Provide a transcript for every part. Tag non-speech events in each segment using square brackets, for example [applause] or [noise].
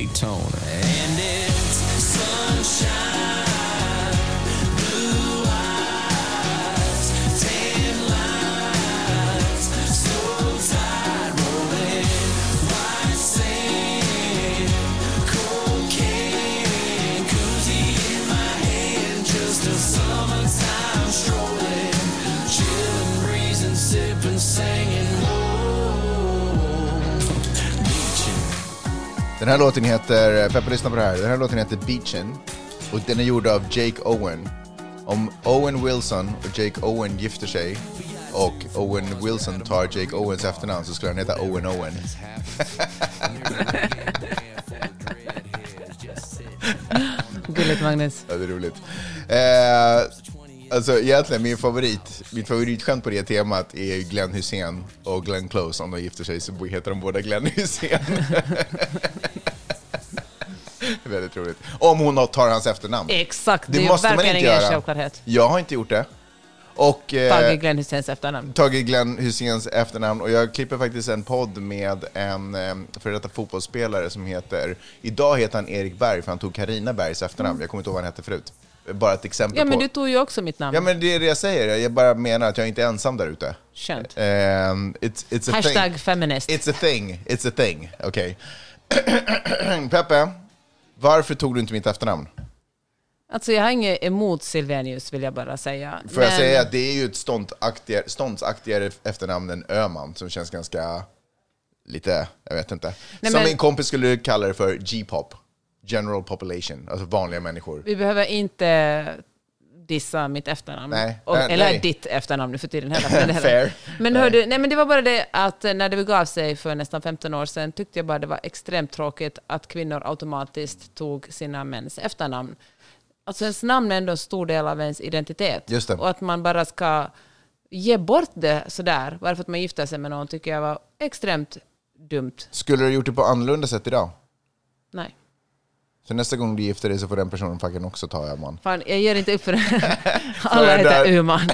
Daytona. Här låten heter, Peppa lyssna på det här, den här låten heter Beachen och den är gjord av Jake Owen. Om Owen Wilson och Jake Owen gifter sig och Owen Wilson tar Jake Owens efternamn så skulle han heta Owen Owen. [laughs] Gulligt Magnus. Ja, det är roligt. Eh, alltså egentligen min favorit, mitt favoritskämt på det temat är Glenn Hussein och Glenn Close. Om de gifter sig så heter de båda Glenn Hussein. [laughs] [laughs] Väldigt roligt. Om hon tar hans efternamn. Exakt, det, Det måste man inte göra. självklarhet. Jag har inte gjort det. Och, eh, Tage Glenn Husseins efternamn. tagit Glenn Hyséns efternamn och jag klipper faktiskt en podd med en eh, före detta fotbollsspelare som heter, idag heter han Erik Berg för han tog Carina Bergs efternamn, jag kommer inte ihåg vad han hette förut. Bara ett exempel Ja, men på... du tog ju också mitt namn. Ja men det är det jag säger, jag bara menar att jag inte är ensam där ute. Skönt. Um, it's, it's a Hashtag thing. feminist. It's a thing, it's a thing, okej. [clears throat] Peppe, varför tog du inte mitt efternamn? Alltså jag har inget emot Silvenius vill jag bara säga. Får jag Men- säga att det är ju ett ståndaktigare, ståndsaktigare efternamn än Öman som känns ganska, lite, jag vet inte. Nej, som men- min kompis skulle kalla det för G-pop, general population, alltså vanliga människor. Vi behöver inte dissa mitt efternamn. Nej, Och, nej, eller nej. ditt efternamn nu för tiden heller. för heller. Men [laughs] hördu, nej men det var bara det att när det begav sig för nästan 15 år sedan tyckte jag bara det var extremt tråkigt att kvinnor automatiskt tog sina mäns efternamn. Alltså ens namn är ändå en stor del av ens identitet. Just det. Och att man bara ska ge bort det sådär, bara för att man gifter sig med någon, tycker jag var extremt dumt. Skulle du gjort det på annorlunda sätt idag? Nej. Så nästa gång du gifter dig så får den personen fucking också ta Öman. Fan, jag ger inte upp för det. [laughs] Alla heter Uman. [laughs]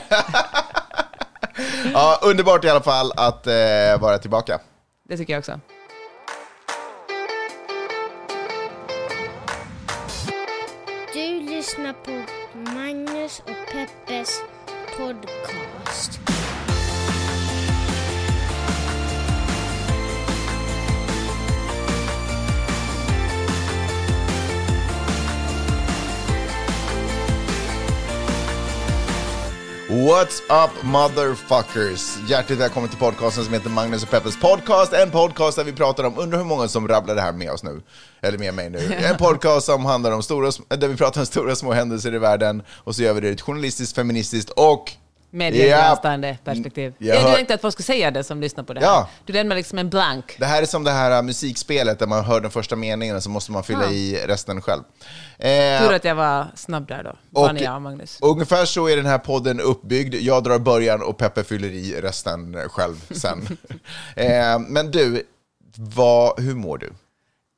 Ja, underbart i alla fall att eh, vara tillbaka. Det tycker jag också. Du lyssnar på Magnus och Peppes podcast. What's up motherfuckers? Hjärtligt välkommen till podcasten som heter Magnus och Peppers podcast. En podcast där vi pratar om, undrar hur många som rabblar det här med oss nu, eller med mig nu. [laughs] En podcast som handlar om stora, där vi pratar om stora små händelser i världen och så gör vi det ur ett journalistiskt, feministiskt och Mediegranskande perspektiv. Jag hör- tänkte att folk skulle säga det som lyssnar på det här. Ja. Du lämnar liksom en blank. Det här är som det här äh, musikspelet där man hör den första meningen och så måste man fylla Ja. i resten själv. Eh, Tur att jag var snabb där då. Ni jag och Magnus? Ungefär så är den här podden uppbyggd. Jag drar början och Peppe fyller i resten själv sen. [laughs] eh, men du, vad, hur mår du?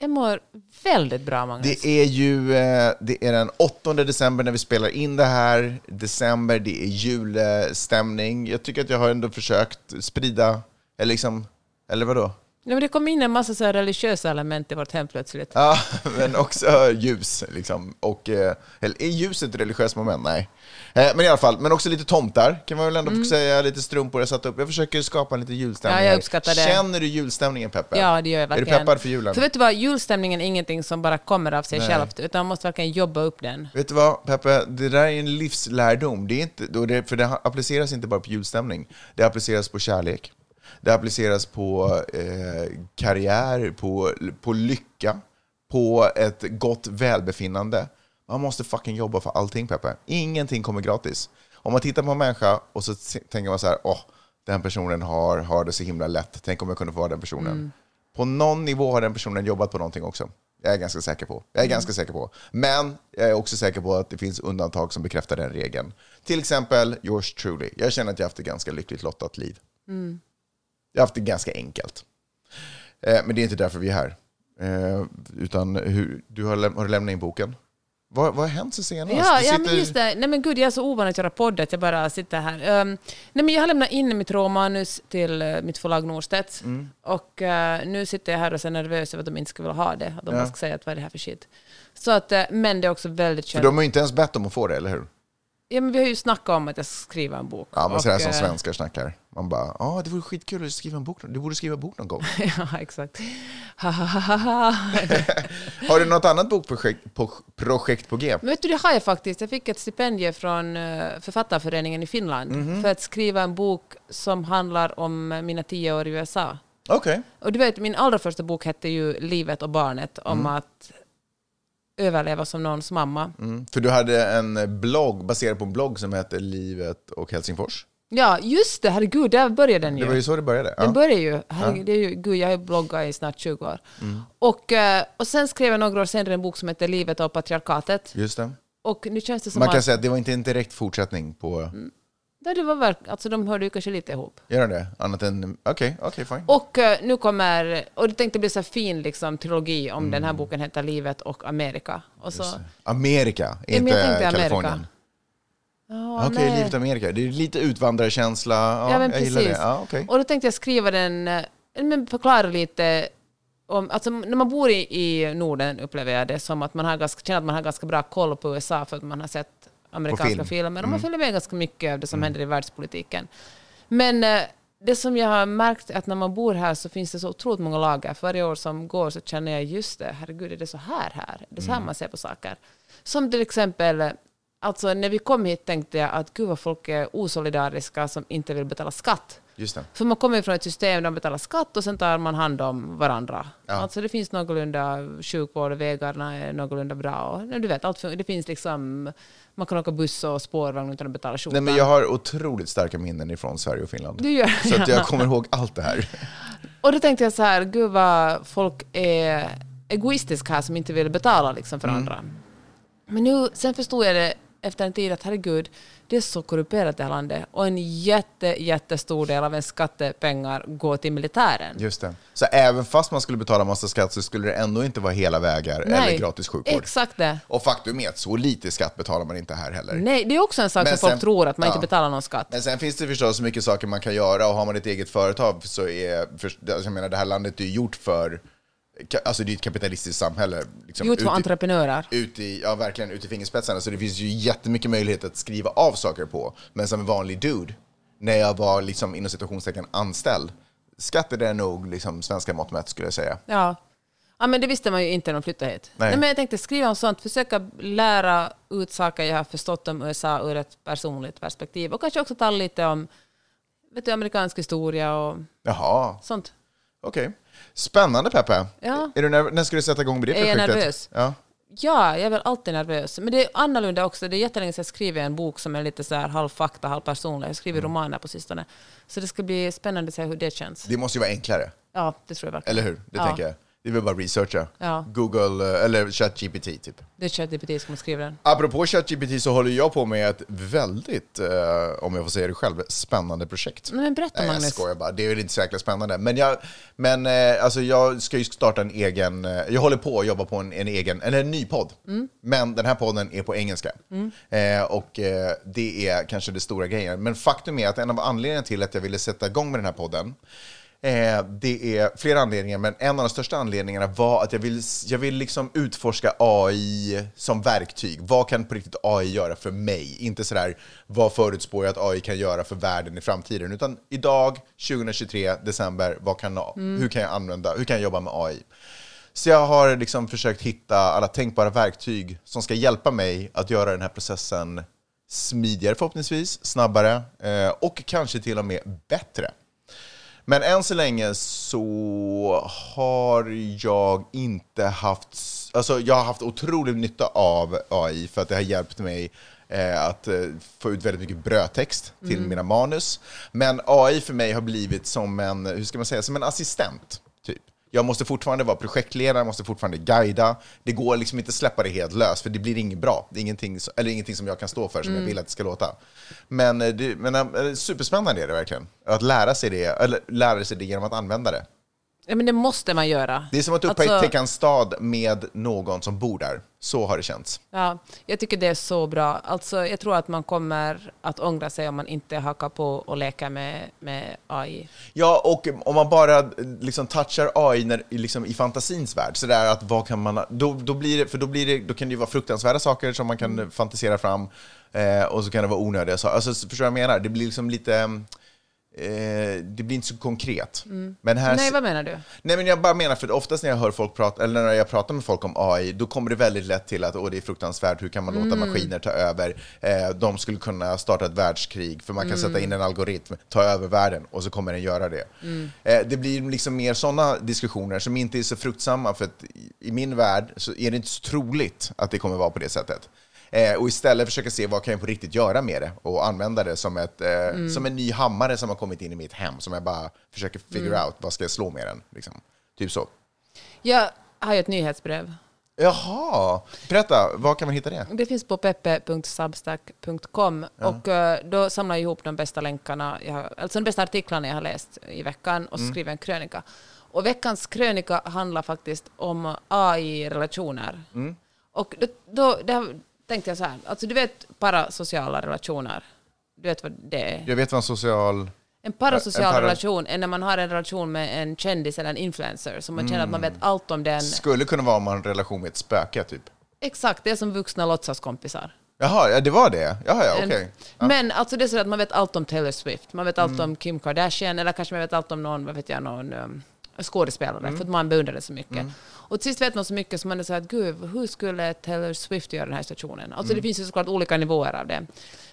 Jag mår väldigt bra Magnus. Det är ju eh, det är den 8 december när vi spelar in det här. December, det är julstämning. Jag tycker att jag har ändå försökt sprida, eller liksom, eller vadå? Ja, men det kom in en massa så religiösa element i vårt hem plötsligt. Ja, [laughs] men också ljus. Liksom. Och, eh, eller, är ljus ett religiöst moment? Nej. Eh, men i alla fall, men också lite tomtar kan man väl ändå få säga. Lite strumpor jag satt upp. Jag försöker skapa lite julstämning. Mm. Ja, jag här. uppskattar det. Känner du julstämningen, Peppe? Ja, det gör jag Är du verkligen. peppad för julen? För vet du vad, julstämningen är ingenting som bara kommer av sig Nej. självt, utan man måste verkligen jobba upp den. Vet du vad, Peppe? Det där är en livslärdom. Det är inte, för det appliceras inte bara på julstämning. Det appliceras på kärlek. Det appliceras på eh, karriär, på, på lycka, på ett gott välbefinnande. Man måste fucking jobba för allting, Peppe. Ingenting kommer gratis. Om man tittar på en människa och så tänker man så här, åh, den personen har, har det så himla lätt. Tänk om jag kunde få vara den personen. På någon nivå har den personen jobbat på någonting också. Jag är ganska säker på. Jag är ganska säker på. Men jag är också säker på att det finns undantag som bekräftar den regeln. Till exempel yours truly. Jag känner att jag har haft ett ganska lyckligt lottat liv. Jag har haft det ganska enkelt. Eh, men det är inte därför vi är här. Eh, utan hur, du har, läm- har du lämnat in boken? Vad, vad har hänt sen senast? Ja, Du ja sitter- men just det. Nej men gud, jag är så ovan att göra podd att jag bara sitter här. Um, nej men jag har lämnat in mitt råmanus till eh, mitt förlag Norstedts. Mm. Och eh, nu sitter jag här och är nervös över att de inte ska vilja ha det. Att de Ja. ska säga att vad är det här för shit. Så att, men det är också väldigt För skönt. de har ju inte ens bett om att få det, eller hur? Ja, men vi har ju snackat om att jag ska skriva en bok. Ja, men sådär Och, som eh, svenskar snackar. Man bara, ja, det vore skitkul att skriva en bok. Du borde skriva en bok någon gång. [laughs] ja, exakt. Ha, ha, ha, ha, ha. [laughs] Har du något annat bokprojekt på, projekt på G? Men vet du, det har jag faktiskt. Jag fick ett stipendium från eh, Författarföreningen i Finland Mhm. för att skriva en bok som handlar om eh, mina tio år i USA. Okej. Och du vet, min allra första bok hette ju Livet och barnet, om att överleva som någons mamma. Mm. För du hade en blogg baserad på en blogg som hette Livet och Helsingfors. Ja, just det, herregud, där började den ju. Det var ju så det började. Den Ja. började ju, herregud, det är ju, gud, jag har bloggat i snart 20 år. Mm. Och, eh, och sen skrev jag några år senare en bok som heter Livet och patriarkatet. Just det. Och nu känns det som Man kan att... säga att det var inte en direkt fortsättning på... Nej, det var verk, alltså de hörde ju kanske lite ihop. Gör den det? Annat än... Okej, okej, fine. Och eh, nu kommer, och det tänkte bli så fin liksom, trilogi om den här Mm. boken heter Livet och Amerika. Och så, Amerika, Ja, men inte jag tänkte Amerika. Kalifornien. ja, Okej, nej. Livet Amerika. Det är lite utvandrarkänsla. Ja, Ja, men jag gillar det. precis. Ja, okej. Och då tänkte jag skriva den, eh, men förklara lite om, alltså när man bor i, i Norden upplever jag det som att man har ganska, känner att man har ganska bra koll på USA för att man har sett amerikanska film. filmer och man följer med ganska mycket av det som händer i världspolitiken. Men eh, det som jag har märkt är att när man bor här så finns det så otroligt många lager. För varje år som går så känner jag just det, herregud är det så här här? Är det så här man ser på saker? Som till exempel, alltså när vi kom hit tänkte jag att gud vad folk är osolidariska som inte vill betala skatt. Just det. För man kommer från ett system där man betalar skatt och sen tar man hand om varandra. Ja. Alltså det finns någorlunda sjukvård och vägarna är någorlunda bra. Och, du vet, allt, det finns liksom, man kan åka buss och spårvagn utan att betala Nej, skjortan. men jag har otroligt starka minnen ifrån Sverige och Finland. Du gör Så att jag kommer ihåg allt det här. [laughs] Och då tänkte jag så här, gud vad folk är egoistiska här som inte vill betala liksom för andra. Men nu, sen förstod jag det efter en tid att herregud, det är så korrumperat det här landet. Och en jätte, jättestor del av en skattepengar går till militären. Just det. Så även fast man skulle betala massa skatt så skulle det ändå inte vara hela vägar eller gratis sjukvård. Exakt det. Och faktum är att så lite skatt betalar man inte här heller. Nej, det är också en sak Men som folk sen- tror, att man ja. inte betalar någon skatt. Men sen finns det förstås så mycket saker man kan göra och har man ett eget företag så är, för, alltså jag menar det här landet är gjort för, alltså det är ett kapitalistiskt samhälle. Liksom, Gjort för entreprenörer. ut i, ja, verkligen ut i fingerspetsarna. Så det finns ju jättemycket möjlighet att skriva av saker på. Men som en vanlig dude, när jag var liksom inom situationstecken anställd, skattade jag nog liksom svenska mått mätt skulle jag säga. Ja. ja, men det visste man ju inte när de flyttade hit. Nej. Nej. men jag tänkte skriva om sånt, försöka lära ut saker jag har förstått om USA ur ett personligt perspektiv. Och kanske också tala lite om vet du, amerikansk historia och Jaha, sånt. okej. Spännande Peppe. Ja. Är du nerv- när ska du sätta igång med det Är jag projektet? nervös? Ja. Ja, jag är väl alltid nervös. Men det är annorlunda också. Det är jättelänge sedan jag skrev en bok som är lite så här halv fakta, halv personlig. Jag Mm. skriver romaner på sistone. Så det ska bli spännande att se hur det känns. Det måste ju vara enklare, Ja, det tror jag verkligen. eller hur? Det ja. tänker jag. Det är väl bara researcha. Ja. Google, eh, eller ChatGPT typ. Det är ChatGPT som skriver den. Apropå ChatGPT så håller jag på med ett väldigt, eh, om jag får säga det själv, spännande projekt. Nej, men berätta Nej, jag Magnus. skojar bara. Det är väl inte så jäkla spännande. Men, jag, men eh, alltså jag ska ju starta en egen... Eh, jag håller på att jobba på en, en egen, eller en ny podd. Mm. Men den här podden är på engelska. Eh, och eh, det är kanske det stora grejen. Men faktum är att en av anledningarna till att jag ville sätta igång med den här podden Eh, det är flera anledningar, men en av de största anledningarna var att jag vill, jag vill liksom utforska AI som verktyg. Vad kan på riktigt AI göra för mig? Inte sådär, vad förutspår jag att AI kan göra för världen i framtiden? Utan idag, 2023, december, vad kan, hur kan jag använda, hur kan jag jobba med AI? Så jag har liksom försökt hitta alla tänkbara verktyg som ska hjälpa mig att göra den här processen smidigare förhoppningsvis, snabbare eh, och kanske till och med bättre. Men än så länge så har jag inte haft... Alltså jag har haft otrolig nytta av AI för att det har hjälpt mig eh, att eh, få ut väldigt mycket brödtext till mina manus. Men AI för mig har blivit som en, hur ska man säga, som en assistent. Jag måste fortfarande vara projektledare, måste fortfarande guida. Det går liksom inte att släppa det helt löst, för det blir inget bra. Det är ingenting, eller ingenting som jag kan stå för, som jag vill att det ska låta. Men, eh, det, men eh, superspännande är det verkligen. Att lära sig det, eller lära sig det genom att använda det. Ja, men det måste man göra. Det är som att Alltså- upptäcka en stad med någon som bor där. Så har det känts. Ja, jag tycker det är så bra. Alltså, jag tror att man kommer att ångra sig om man inte hakar på och leker med, med AI. Ja, och om man bara liksom touchar AI när, liksom i fantasins värld, så där att vad kan man, då, då, blir det, för då, blir det, då kan det ju vara fruktansvärda saker som man kan fantisera fram, eh, och så kan det vara onödiga saker. Alltså, förstår du vad jag menar? Det blir liksom lite... Eh, det blir inte så konkret. Men här, Nej, vad menar du? Nej, men jag bara menar, för oftast när jag hör folk prata, eller när jag pratar med folk om AI, då kommer det väldigt lätt till att Åh, det är fruktansvärt, hur kan man låta maskiner ta över? Eh, de skulle kunna starta ett världskrig, för man kan sätta in en algoritm, ta över världen, och så kommer den göra det. Eh, det blir liksom mer sådana diskussioner som inte är så fruktsamma, för att i- i min värld så är det inte så troligt att det kommer vara på det sättet. Eh, och istället försöka se vad kan jag på riktigt göra med det och använda det som, ett, eh, som en ny hammare som har kommit in i mitt hem som jag bara försöker figure out, vad ska jag slå med den? Liksom. Typ så. Jag har ju ett nyhetsbrev. Jaha, berätta, var kan man hitta det? Det finns på peppe.substack.com och eh, då samlar jag ihop de bästa länkarna, har, alltså de bästa artiklarna jag har läst i veckan och Mm. skriver en krönika. Och veckans krönika handlar faktiskt om AI-relationer. Mm. Och då, då tänkte jag så här, alltså du vet parasociala relationer, du vet vad det är? Jag vet vad en social... En parasocial En para- relation är när man har en relation med en kändis eller en influencer, så man känner att man vet allt om den. Skulle kunna vara om man har en relation med ett spöke, typ. Exakt, det är som vuxna låtsaskompisar. Jaha, ja, det var det? Jaha, ja, okej. Men alltså det är så att man vet allt om Taylor Swift, man vet allt Mm. om Kim Kardashian, eller kanske man vet allt om någon, vad vet jag, någon um, skådespelare, Mm. för att man beundrar det så mycket. Och till sist vet man så mycket som man är så här, gud, hur skulle Taylor Swift göra den här situationen? Alltså Mm. det finns ju såklart olika nivåer av det.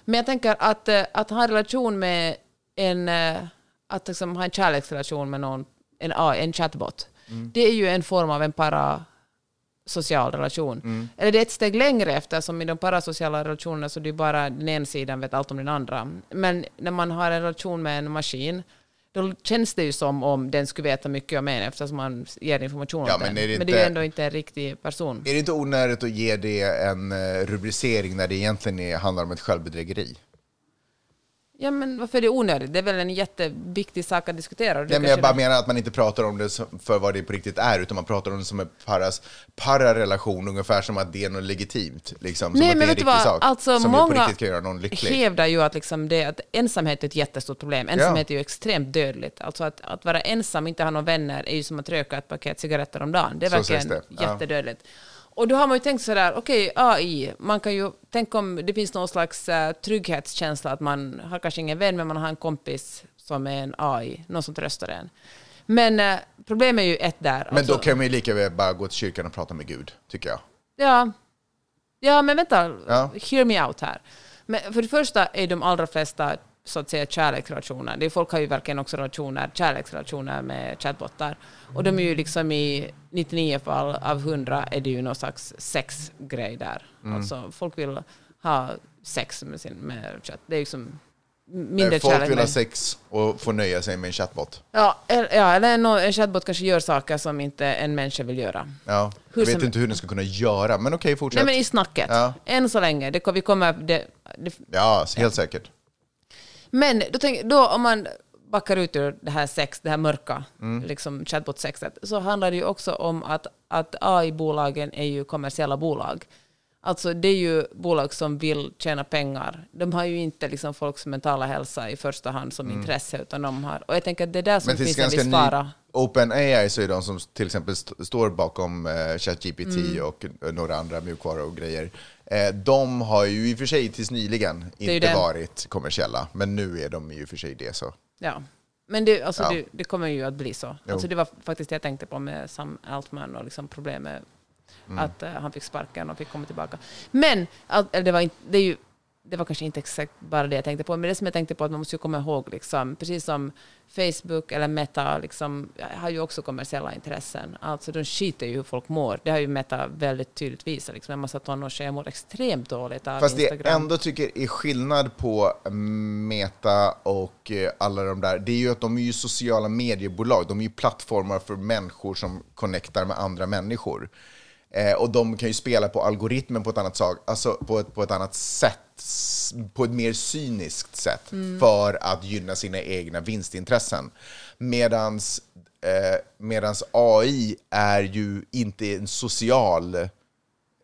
Men jag tänker att, eh, att ha en relation med en, eh, att liksom ha en kärleksrelation med någon, en, en chatbot, Mm. det är ju en form av en para social relation. Mm. Eller det är ett steg längre eftersom i de parasociala relationerna så det är bara den ena sidan vet allt om den andra. Men när man har en relation med en maskin då känns det ju som om den skulle veta mycket om en eftersom man ger information Ja, åt men den. är det men det är ju inte- ändå inte en riktig person. Är det inte onödigt att ge det en eh, rubricering när det egentligen handlar om ett självbedrägeri? Ja, men varför är det onödigt? Det är väl en jätteviktig sak att diskutera. och Nej, men jag bara menar att man inte pratar om det för vad det på riktigt är, utan man pratar om det som en paras, pararelation, ungefär som att det är något legitimt. Liksom, som Nej, men vet du vad? sak. Alltså, som på många riktigt kan göra någon lycklig. hävdar ju att, liksom det, att ensamhet är ett jättestort problem. Ensamhet är ju extremt dödligt. Alltså att, att vara ensam, inte ha några vänner, är ju som att röka ett paket cigaretter om dagen. Det är verkligen det, ja. Och då har man ju tänkt sådär, okej, AI, man kan ju, tänk om det finns någon slags uh, trygghetskänsla, att man har kanske ingen vän, men man har en kompis som är en AI, någon som tröstar en. Men eh, problemet är ju ett där. Men alltså- då kan man ju lika väl bara gå till kyrkan och prata med Gud, tycker jag. Ja, ja men vänta, Ja. hear me out här. Men för det första är de allra flesta så att säga kärleksrelationer, det folk har ju verkligen också relationer, kärleksrelationer med chatbottar. Och de är ju liksom i 99 fall av 100 är det ju någon slags sexgrej där. Mm. Alltså folk vill ha sex med sin med chatt. Det är liksom mindre Eh, Folk kärlek. vill ha sex och få nöja sig med en chatbot. Ja, eller, ja, eller någon, en chatbot kanske gör saker som inte en människa vill göra. Ja, Hur jag vet som- inte hur den ska kunna göra, men okej, fortsätt. Nej men i snacket. Ja. Än så länge. Det, vi kommer, det, det, Ja, helt säkert. Men då, tänk, då om man backar ut ur det här sex, det här mörka Mm. liksom chatbot-sexet, så handlar det ju också om att, att AI-bolagen är ju kommersiella bolag. Alltså det är ju bolag som vill tjäna pengar. De har ju inte liksom folks mentala hälsa i första hand som intresse, utan de har... Och jag tänker att det är där som Mm. Men finns en viss fara. OpenAI så är de som till exempel st- står bakom eh, ChatGPT Mm. och eh, några andra mjukvaror och grejer. Eh, de har ju i och för sig tills nyligen inte varit kommersiella, men nu är de ju i och för sig det. så. Ja. Men det, alltså Ja. det, det kommer ju att bli så. Jo. Alltså det var faktiskt det jag tänkte på med Sam Altman och liksom problemet Mm. att eh, han fick sparken och fick komma tillbaka. Men, all, det, var inte, det, är ju, det var kanske inte exakt bara det jag tänkte på, men det som jag tänkte på att man måste ju komma ihåg, liksom, precis som Facebook eller Meta liksom, har ju också kommersiella intressen. Alltså de skiter ju hur folk mår. Det har ju Meta väldigt tydligt visat. Liksom, en massa tonårstjejer mår extremt dåligt av Fast det Instagram. jag ändå tycker är skillnad på Meta och eh, alla de där, det är ju att de är ju sociala mediebolag. De är ju plattformar för människor som connectar med andra människor. Eh, och de kan ju spela på algoritmen på ett annat, sak, alltså på ett, på ett annat sätt, på ett mer cyniskt sätt, för att gynna sina egna vinstintressen. Medans, eh, medans AI är ju inte en social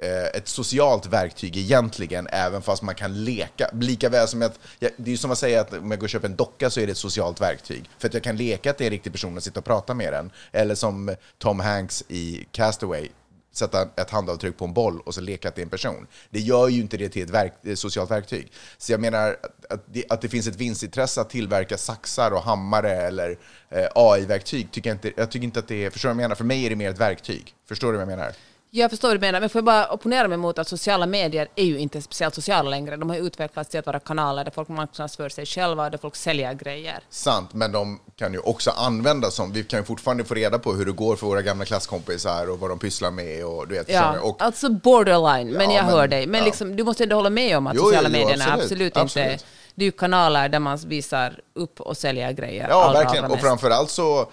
eh, ett socialt verktyg egentligen, även fast man kan leka. Lika väl som att, det är ju som att säga att om jag går och köper en docka så är det ett socialt verktyg. För att jag kan leka att det är en riktig person och sitta och prata med den. Eller som Tom Hanks i Castaway, sätta ett handavtryck på en boll och så leka att det är en person. Det gör ju inte det till ett, verk, ett socialt verktyg. Så jag menar att det, att det finns ett vinstintresse att tillverka saxar och hammare eller eh, AI-verktyg, tycker jag, inte, jag tycker inte att det är... Förstår du vad jag menar? För mig är det mer ett verktyg. Förstår du vad jag menar? Jag förstår vad du menar, men får jag bara opponera mig mot att sociala medier är ju inte speciellt sociala längre. De har utvecklats till att vara kanaler där folk marknadsför sig själva och där folk säljer grejer. Sant, men de kan ju också användas som... Vi kan ju fortfarande få reda på hur det går för våra gamla klasskompisar och vad de pysslar med och du vet... Ja, och, alltså borderline, men Ja, jag men- hör dig. Men ja. liksom, du måste ändå hålla med om att Jo, sociala jo, medierna absolut, absolut, inte... absolut. Det är ju kanaler där man visar upp och säljer grejer. Ja, allra, verkligen. allra Och framförallt så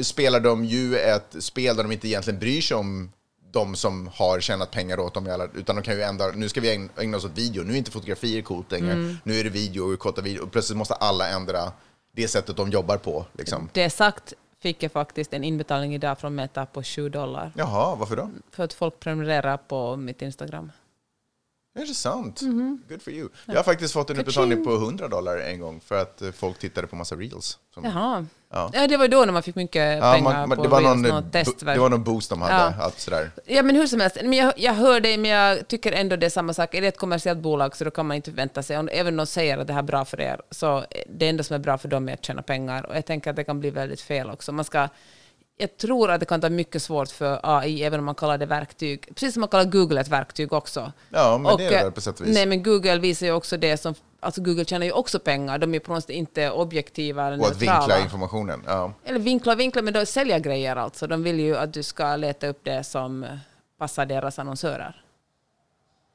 spelar de ju ett spel där de inte egentligen bryr sig om de som har tjänat pengar åt dem, i alla- utan de kan ju ändra, nu ska vi ägna- ägna oss åt video, nu är inte fotografier coolt längre, Mm. nu är det video och korta video, och plötsligt måste alla ändra det sättet de jobbar på. Liksom. Det sagt fick jag faktiskt en inbetalning idag från Meta på 7 dollar. Jaha, varför då? För att folk prenumererar på mitt Instagram. Intressant. Mhm. Good for you. Jag har faktiskt fått en utbetalning på 100 dollar en gång för att eh, folk tittade på massa reels. Som, Jaha. Ja. Ja. det var då när man fick mycket Ja, pengar man, man, på det, var Reels, någon, bo- testverk. det var någon boost de hade, Ja. allt sådär. Ja, men hur som helst. Men jag, jag hör dig, men jag tycker ändå det är samma sak. Är det ett kommersiellt bolag så då kan man inte förvänta sig, om, även om de säger att det här är bra för er, så det enda som är bra för dem är att tjäna pengar. Och jag tänker att det kan bli väldigt fel också. Man ska, jag tror att det kan vara mycket svårt för AI, även om man kallar det verktyg. Precis som man kallar Google ett verktyg också. Ja, men det är det eh, på sätt och vis. Nej, men Google visar ju också det som... Alltså Google tjänar ju också pengar. De är på något sätt inte objektiva eller Och att vinkla neutrala. informationen. Ja. Eller vinkla och vinkla, men de säljer grejer alltså. De vill ju att du ska leta upp det som passar deras annonsörer.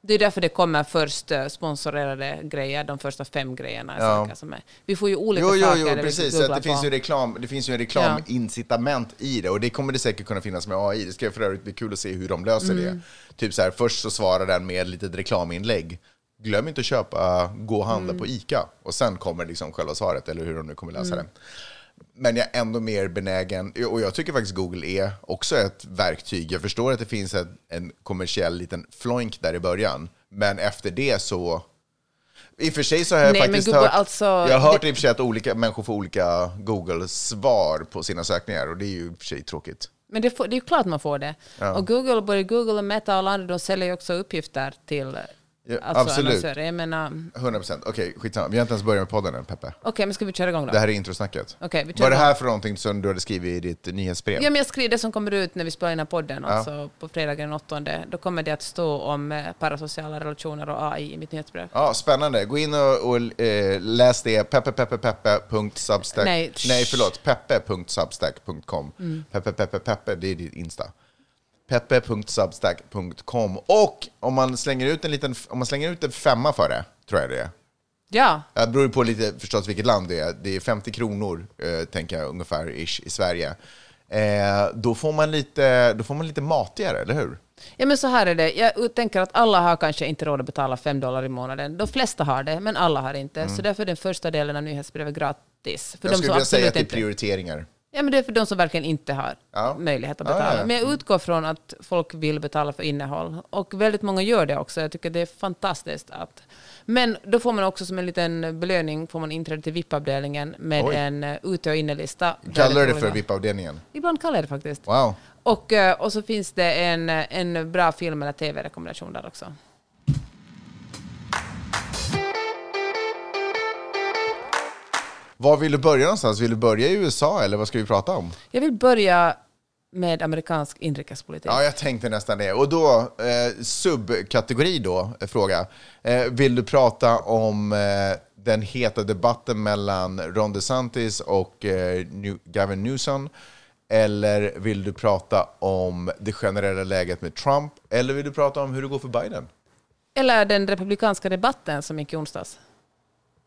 Det är därför det kommer först eh, sponsorerade grejer, de första fem grejerna. Ja. saker som är. Vi får ju olika Jo, jo, saker. jo, vi precis. Så det, finns på. ju reklam, det finns ju en reklamincitament i det och det kommer det säkert kunna finnas med AI. Det ska för övrigt bli kul att se hur de löser Mm. det. Typ så här, först så svarar den med ett litet reklaminlägg. Glöm inte att köpa, gå och handla Mm. på ICA. Och sen kommer liksom själva svaret, eller hur de nu kommer lösa Mm. det. Men jag är ändå mer benägen, och jag tycker faktiskt Google är också ett verktyg. Jag förstår att det finns en, en kommersiell liten floink där i början, men efter det så... I och för sig så har jag Nej, faktiskt Google, hört, alltså, jag har hört det- i och för sig att olika människor får olika Google-svar på sina sökningar och det är ju i och för sig tråkigt. Men det, får, det är ju klart man får det. Ja. Och Google, både Google och Meta och alla andra, de säljer ju också uppgifter till Ja, alltså, absolut. annonsörer. Jag menar, 100 procent. Okej, skitsamma. Vi har inte ens börjat med podden än, Peppe. okej, men ska vi köra igång då? Det här är introsnacket. Okej, vi kör Vad är det igång. här för någonting som du hade skrivit i ditt nyhetsbrev? Ja, men jag skriver det som kommer ut när vi spelar in den här podden, alltså på fredagen den 8. Då kommer det att stå om eh, parasociala relationer och AI i mitt nyhetsbrev. Ja, spännande. Gå in och, och eh, läs det. peppepeppe.substack... Nej, Nej, shh. förlåt. peppe.substack.com. Peppe, peppe, peppe, det är ditt Insta. peppe.substack.com. Och om man, slänger ut en liten, om man slänger ut en femma för det, tror jag det är. Ja, Det beror på lite förstås vilket land det är. Det är 50 kronor, eh, tänker jag, ungefär ish, i Sverige. Eh, då, får man lite, då får man lite matigare, eller hur? Ja, men så här är det. Jag tänker att alla har kanske inte råd att betala 5 dollar i månaden. De flesta har det, men alla har inte. Så därför är den första delen av nyhetsbrevet gratis. För Mm. jag skulle vilja säga att det är prioriteringar. Ja, men det är för de som verkligen inte har Ja. möjlighet att betala. ja, ja. Men jag utgår från att folk vill betala för innehåll. Och väldigt många gör det också. Jag tycker det är fantastiskt att... Men då får man också som en liten belöning får man inträde till VIP-avdelningen med Oj. en uh, ute och innelista. Kallar du det för. VIP-avdelningen? Ibland kallar jag det faktiskt. Wow. Och, eh, och så finns det en, en bra film eller tv-rekommendation där också. Var vill du börja någonstans? Vill du börja i USA eller vad ska vi prata om? Jag vill börja med amerikansk inrikespolitik. Ja, jag tänkte nästan det. Och då, eh, subkategori då, eh, fråga. Eh, vill du prata om eh, den heta debatten mellan Ron DeSantis och eh, New- Gavin Newsom? Eller vill du prata om det generella läget med Trump? Eller vill du prata om hur det går för Biden? Eller den republikanska debatten som gick i onsdags.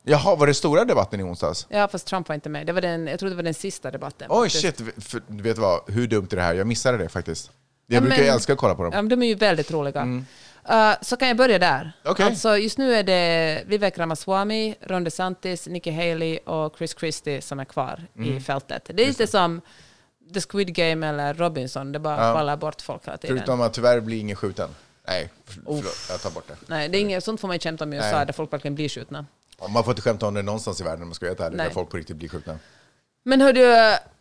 Jaha, var det stora debatten i onsdags? Ja, fast Trump var inte med. Det var den, jag tror det var den sista debatten. Oj, faktiskt. shit. För, du vet vad, hur dumt är det här? Jag missade det faktiskt. Jag Ja, brukar men- ju älska att kolla på dem. Ja, de är ju väldigt roliga. Uh, så kan jag börja där. Mm. Okej. Alltså, just nu är det Vivek Ramaswamy, Ron DeSantis, Nikki Haley och Chris Christie som är kvar Mm. i fältet. Det är lite som The Squid Game eller Robinson, det bara Ja. faller bort folk hela tiden. Förutom att tyvärr blir ingen skjuten. Nej, för- förlåt, jag tar bort det. Nej, det är inget, sånt får man inte skämta om i USA Nej. där folk verkligen blir skjutna. Ja, Man får inte skämta om det någonstans i världen om man ska vara helt ärlig, Nej. där folk på riktigt blir skjutna. Men hördu,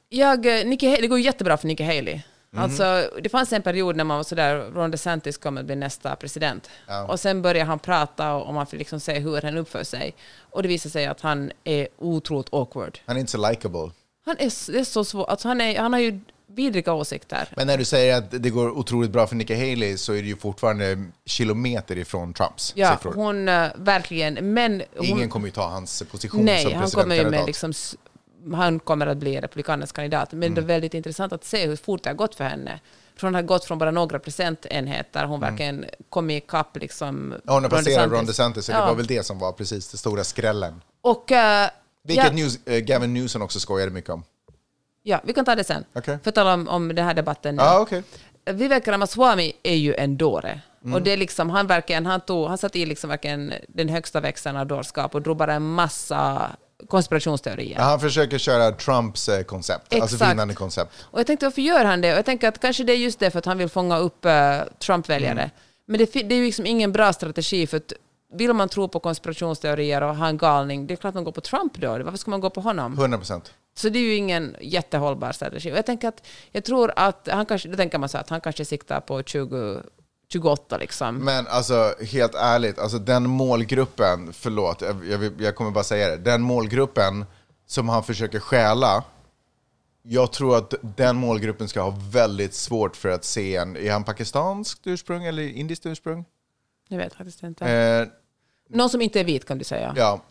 jag, Nikki Haley, det går jättebra för Nikki Haley. Mhm. Alltså, det fanns en period när man var sådär, Ron DeSantis kommer att bli nästa president. Ja. Och sen började han prata och man fick liksom se hur han uppför sig. Och det visade sig att han är otroligt awkward. Han är inte så likable. Han är, det är så svårt, alltså han, är, han har ju vidriga åsikter. Men när du säger att det går otroligt bra för Nikki Haley så är det ju fortfarande kilometer ifrån Trumps Ja, siffror. hon uh, verkligen, men... Hon, Ingen kommer ju ta hans position Nej, som han kommer ju med presidentkandidat. liksom, han kommer att bli republikanernas kandidat. Men Mm. det är väldigt intressant att se hur fort det har gått för henne. För hon har gått från bara några procentenheter, hon verkligen kom ikapp liksom... Mm. Ja, hon har passerat Ron DeSantis, så det Ja. var väl det som var precis den stora skrällen. Och... eh, Vilket ja, news, eh, Gavin Newsom också skojade mycket om. Ja, vi kan ta det sen. Okej. För att tala om, om den här debatten nu. Ja, okej. Vivek Ramaswamy är ju en dåre. Mm. Och det är liksom, han, verkligen, han, tog, han satt i liksom verkligen den högsta växeln av dårskap och drog bara en massa konspirationsteorier. Ja, han försöker köra Trumps eh, koncept, alltså Exakt. vinnande koncept. Och jag tänkte, varför gör han det? Och jag tänker att kanske det är just det för att han vill fånga upp eh, Trump-väljare. Mm. Men det, det är ju liksom ingen bra strategi, för att vill man tro på konspirationsteorier och ha en galning, det är klart man går på Trump då. Varför ska man gå på honom? 100 procent. Så det är ju ingen jättehållbar strategi. Och jag tänker att, jag tror att han kanske, då tänker man så att han kanske siktar på 20, 28 liksom. Men alltså, helt ärligt, alltså den målgruppen, förlåt, jag, jag, kommer bara säga det, den målgruppen som han försöker stjäla, jag tror att den målgruppen ska ha väldigt svårt för att se en, är han pakistanskt ursprung eller indiskt ursprung? Jag vet faktiskt inte. Eh, Någon som inte är vit kan du säga. ja,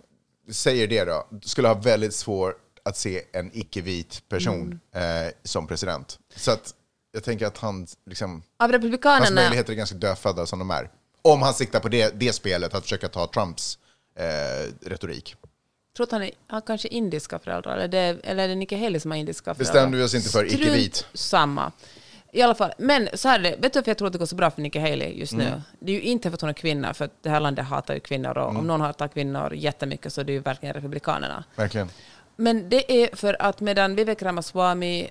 säger det då, skulle ha väldigt svårt att se en icke-vit person Mm. eh, som president. Så att jag tänker att han, liksom, Av hans republikanerna... möjligheter är ganska dödfödda som de är. Om han siktar på det, det spelet, att försöka ta Trumps eh, retorik. tror att han är han kanske indiska föräldrar, eller, det, eller är det Nikki Haley som har indiska föräldrar? Bestämde vi oss inte för icke-vit. samma. I alla fall, men så här är det, vet du varför jag tror att det går så bra för Nikki Haley just Mm. nu? Det är ju inte för att hon är kvinna, för det här landet hatar ju kvinnor, och Mm. om någon hatar kvinnor jättemycket så är det ju verkligen republikanerna. Verkligen. Men det är för att medan Vivek Ramaswamy,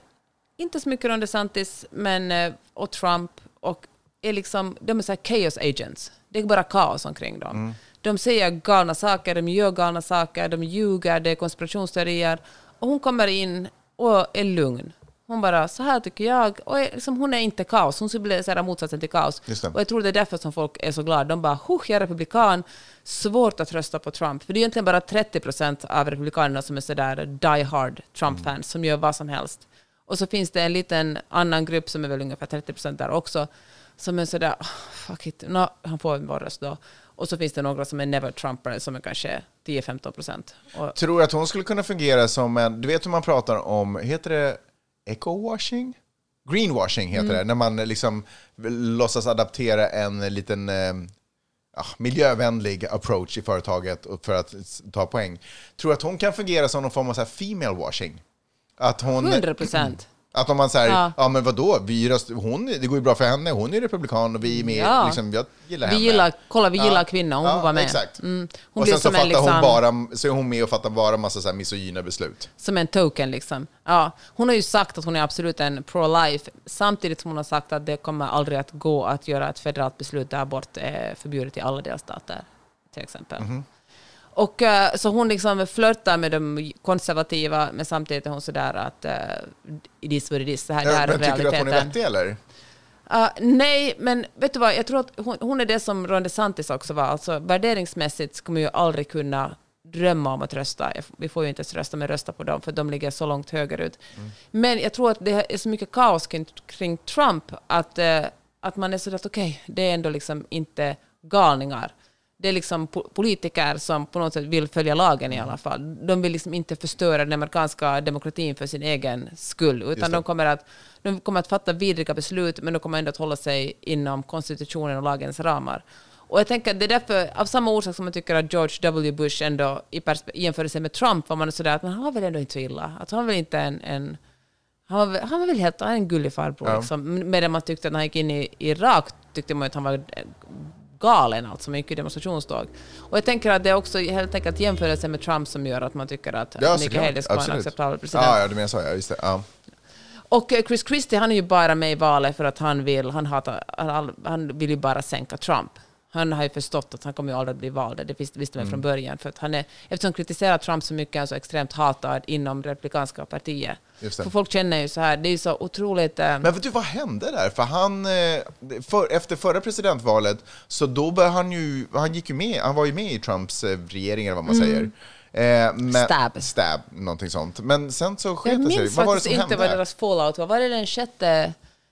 inte så mycket Ron DeSantis, men, eh, och Trump, och är liksom, de är så chaos agents. Det är bara kaos omkring dem. De säger galna saker, de gör galna saker, de ljuger, det är konspirationsteorier. Och hon kommer in och är lugn. Hon bara, så här tycker jag. Och liksom, hon är inte kaos, hon så här motsatsen till kaos. Och jag tror det är därför som folk är så glada. De bara, huh, jag är republikan, svårt att rösta på Trump. För det är egentligen bara 30 procent av republikanerna som är sådär die hard Trump-fans, som gör vad som helst. Och så finns det en liten annan grupp som är väl ungefär 30 procent där också, som är sådär, oh, fuck it, no, han får vår röst då. Och så finns det några som är never Trumpare, som är kanske 10-15 procent. Tror att hon skulle kunna fungera som en, du vet hur man pratar om, heter det eco-washing? Greenwashing heter Mm. det, när man liksom låtsas adaptera en liten eh, miljövänlig approach i företaget för att ta poäng. Tror att hon kan fungera som någon form av så här female washing? Att hon... 100 procent. Att om man säger, ja. Ja. men vadå, vi röst, hon, det går ju bra för henne, hon är republikan och vi är med, Ja. liksom, jag gillar Vi henne. gillar, kolla, vi Ja. gillar kvinnor, hon Ja, vara med. Exakt. Mm. Hon och blir sen så fattar liksom, hon bara, så är hon med och fattar bara massa så här misogyna beslut. som en token. Liksom. Ja, hon har ju sagt att hon är absolut en pro-life, samtidigt som hon har sagt att det kommer aldrig att gå att göra ett federalt beslut där abort är förbjudet i alla delstater, till exempel. Mhm. Och, eh, så hon liksom flörtar med de konservativa, men samtidigt är hon sådär att uh, it is what it is, det här, det här är men tycker du att hon är realiteten. vettig eller? Uh, nej, men vet du vad, jag tror att hon, hon är det som Ron DeSantis också var. Alltså, värderingsmässigt man ju aldrig kunna drömma om att rösta. Vi får ju inte ens rösta, men rösta på dem, för de ligger så långt högerut. Men jag tror att det är så mycket kaos kring, kring Trump, att, eh, att man är så att okej, det är ändå liksom inte galningar. Det är liksom po- politiker som på något sätt vill följa lagen i alla fall. De vill liksom inte förstöra den amerikanska demokratin för sin egen skull, utan de kommer, att, de kommer att fatta vidriga beslut, men de kommer ändå att hålla sig inom konstitutionen och lagens ramar. Och jag tänker det är därför, av samma orsak som man tycker att George W. Bush ändå i jämförelse med Trump var man sådär att men han var väl ändå inte så illa. Att han var väl inte en, en han var, han var väl helt en gullig farbror. Ja. Liksom. Medan man tyckte att när han gick in i Irak tyckte man att han var eh, galen, alltså mycket demonstrationståg. Och jag tänker att det är också helt enkelt jämförelse med Trump som gör att man tycker att Ja, Nikki. Haley ska vara en acceptabel president. Ja, ja, du menar så, ja, just det. Ja. Och eh, Chris Christie, han är ju bara med i valet för att han vill, han hatar, han vill ju bara sänka Trump. Han har ju förstått att han kommer ju aldrig att bli vald. Det visste, visste man från början. För att han är, eftersom han kritiserar Trump så mycket är han så extremt hatad inom republikanska partiet. För folk känner ju så här, det är ju så otroligt... eh, Men vet du vad hände där? För han, eh, för, efter förra presidentvalet, så då började han ju, han gick ju med, han var ju med i Trumps eh, regering eller vad man säger. Eh, men, Mm. Stab. Stab, någonting sånt. Men sen så jag sket det sig. minns Vad var det faktiskt inte hände? vad deras fallout var. Var det den 6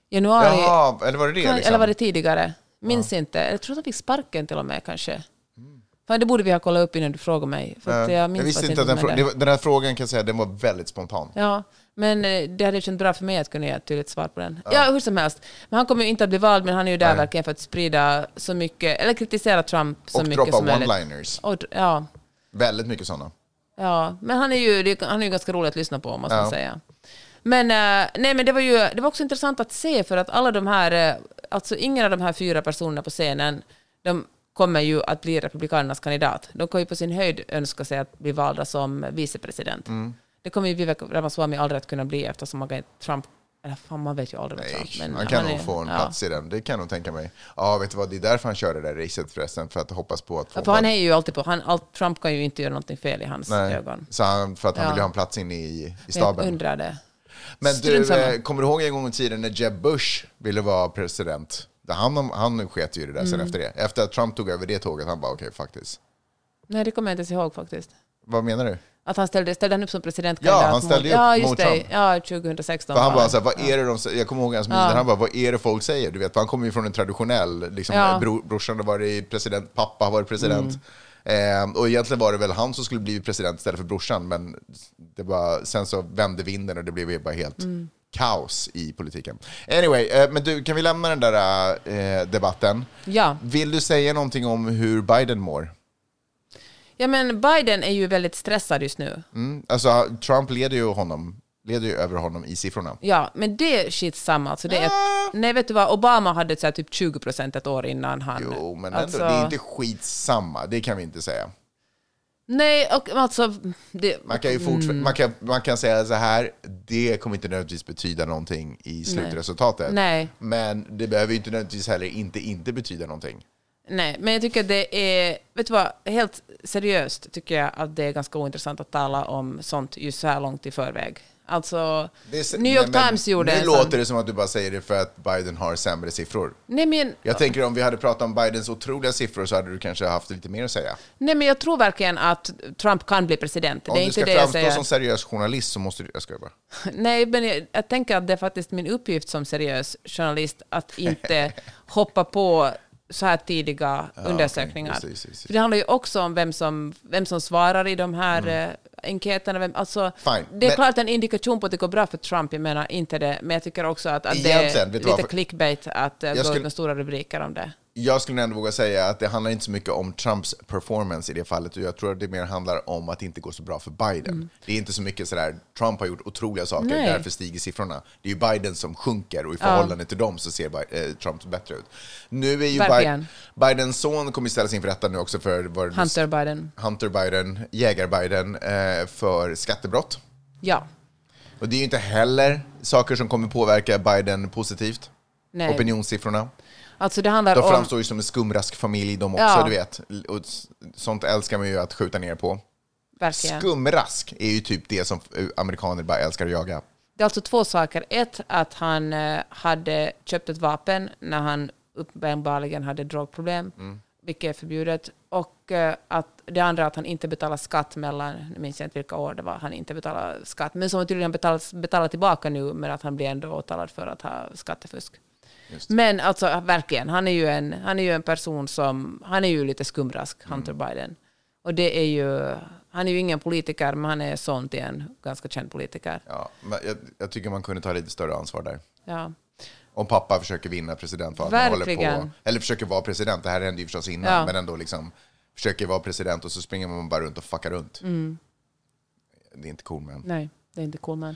januari? Jaha, eller var det det? Liksom? Eller var det tidigare? Minns inte. Jag tror att de fick sparken till och med kanske. Fan, det borde vi ha kollat upp innan du frågade mig. För jag minns jag visste inte att den, frå- den här frågan kan jag säga, den var väldigt spontan. Ja, men eh, det hade känts bra för mig att kunna ge ett tydligt svar på den. Ja, hur som helst. Men han kommer ju inte att bli vald, men han är ju där Nej. verkligen för att sprida så mycket, eller kritisera Trump så Och mycket droppa som möjligt. one-liners. Och, ja, Väldigt mycket sådana. ja, men han är ju, han är ju ganska rolig att lyssna på, måste Ja. man säga. Men, eh, nej, men det, var ju, det var också intressant att se, för att alla de här, eh, alltså ingen av de här fyra personerna på scenen, de kommer ju att bli Republikanernas kandidat. De kommer ju på sin höjd önska sig att bli valda som vicepresident. Mm. Det kommer ju Vivek Ramaswamy aldrig att kunna bli eftersom man kan, Trump, eller fan man vet ju aldrig Nej, Trump. Men han kan nog få en ja. plats i den. Det kan jag nog tänka mig. Ja, vet du vad? Det är därför han kör det där racet förresten. För att hoppas på att få Ja, För han är ju alltid på, han, Trump kan ju inte göra någonting fel i hans Nej, ögon. så han, för att han Ja. vill ju ha en plats inne i, i Men Jag staben. undrar det. Men du, eh, kommer du ihåg en gång i tiden när Jeb Bush ville vara president? Det- Han, han sket ju det där sen Mm. efter det. Efter att Trump tog över det tåget, han bara okej, faktiskt. Nej, det kommer jag inte ens ihåg faktiskt. Vad menar du? Att han ställde, ställde han upp som presidentkandidat Ja, han ställde mot, upp ja, just mot det. Trump. Ja, 2016. För han bara det. så här, vad är det de säger? Jag kommer ihåg hans miner, han bara, vad är det folk säger? Du vet, han kommer ju från en traditionell, liksom, Ja. bro, brorsan har varit president, pappa har varit president. Mm. Eh, och egentligen var det väl han som skulle bli president istället för brorsan, men det var, sen så vände vinden och det blev bara helt Mm. kaos i politiken. Anyway, eh, men du, kan vi lämna den där eh, debatten? Ja. Vill du säga någonting om hur Biden mår? ja, men Biden är ju väldigt stressad just nu. Mm? Alltså, Trump leder ju, honom, leder ju över honom i siffrorna. Ja, men det är skitsamma. Alltså det är, Ah. nej, vet du vad? Obama hade så typ 20 procent ett år innan han... Jo, men alltså, ändå, det är inte skitsamma, det kan vi inte säga. Nej, och alltså... Det, Man kan ju Mm. man, kan, man kan säga så här, det kommer inte nödvändigtvis betyda någonting i slutresultatet. Nej. Men det behöver ju inte nödvändigtvis heller inte inte betyda någonting. Nej, men jag tycker att det är, vet du vad, helt seriöst tycker jag att det är ganska ointressant att tala om sånt just så här långt i förväg. Alltså, Det är, New York nej, Times gjorde Nu låter det som att du bara säger det för att Biden har sämre siffror. Nej men, Jag tänker om vi hade pratat om Bidens otroliga siffror så hade du kanske haft lite mer att säga. nej, men jag tror verkligen att Trump kan bli president. Om det är du inte ska det framstå som seriös journalist så måste du... Jag skojar bara. [laughs] Nej, men jag, jag tänker att det är faktiskt min uppgift som seriös journalist att [laughs] inte hoppa på så här tidiga undersökningar. Just det, just det, just det. För det handlar ju också om vem som, vem som svarar i de här eh, enkäterna. Vem, alltså. Fine, det är men- klart en indikation på att det går bra för Trump, jag menar inte det, men jag tycker också att, att det är lite clickbait att uh, gå skulle- ut med stora rubriker om det. Jag skulle ändå våga säga att det handlar inte så mycket om Trumps performance i det fallet. Jag tror att det mer handlar om att det inte går så bra för Biden. Det är inte så mycket sådär, Trump har gjort otroliga saker, Mm. Nej. därför stiger siffrorna. Det är ju Biden som sjunker och i förhållande till dem så ser eh, Trump bättre ut. Nu är ju Verkligen. Bi- Bidens son kommer ställas inför rätta nu också för vad Hunter Biden. Hunter Biden, jägar-Biden, eh, för skattebrott. Ja. Och det är ju inte heller saker som kommer påverka Biden positivt. Nej. Opinionssiffrorna. Alltså det handlar De om... framstår ju som en skumrask-familj de också, Ja. du vet. Och sånt älskar man ju att skjuta ner på. Verkligen. Skumrask är ju typ det som eh, amerikaner bara älskar att jaga. Det är alltså två saker. Ett, att han eh, hade köpt ett vapen när han uppenbarligen hade drogproblem, Mm. vilket är förbjudet. Och eh, att det andra att han inte betalar skatt mellan, nu minns jag inte vilka år det var, han inte betalar skatt, men som han tydligen betalar, betalar tillbaka nu, men att han blir ändå åtalad för att ha skattefusk. Just. Men alltså verkligen, han är ju en, han är ju en person som, han är ju lite skumrask, Hunter Mm. Biden. Och det är ju, han är ju ingen politiker, men han är son till en ganska känd politiker. Ja, men jag, jag tycker man kunde ta lite större ansvar där. Ja. Om pappa försöker vinna presidentvalet, håller på, Verkligen. eller försöker vara president, det här hände ju förstås innan, Ja. men ändå liksom försöker vara president och så springer man bara runt och fuckar runt. Mm. Det är inte cool men. Nej, det är inte cool man.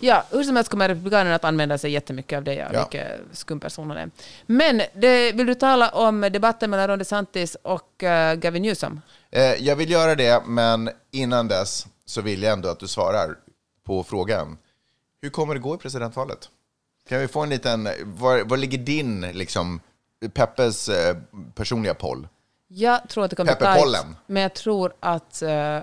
Ja, hur som helst kommer Republikanerna att använda sig jättemycket av det, ja, Ja. skum person han är. Men det, vill du tala om debatten mellan Ron DeSantis och uh, Gavin Newsom? Eh, jag vill göra det, men innan dess så vill jag ändå att du svarar på frågan. Hur kommer det gå i presidentvalet? Kan vi få en liten... Var, var ligger din, liksom, Peppes eh, personliga poll? Jag tror att det kommer bli tajt, men jag tror att eh,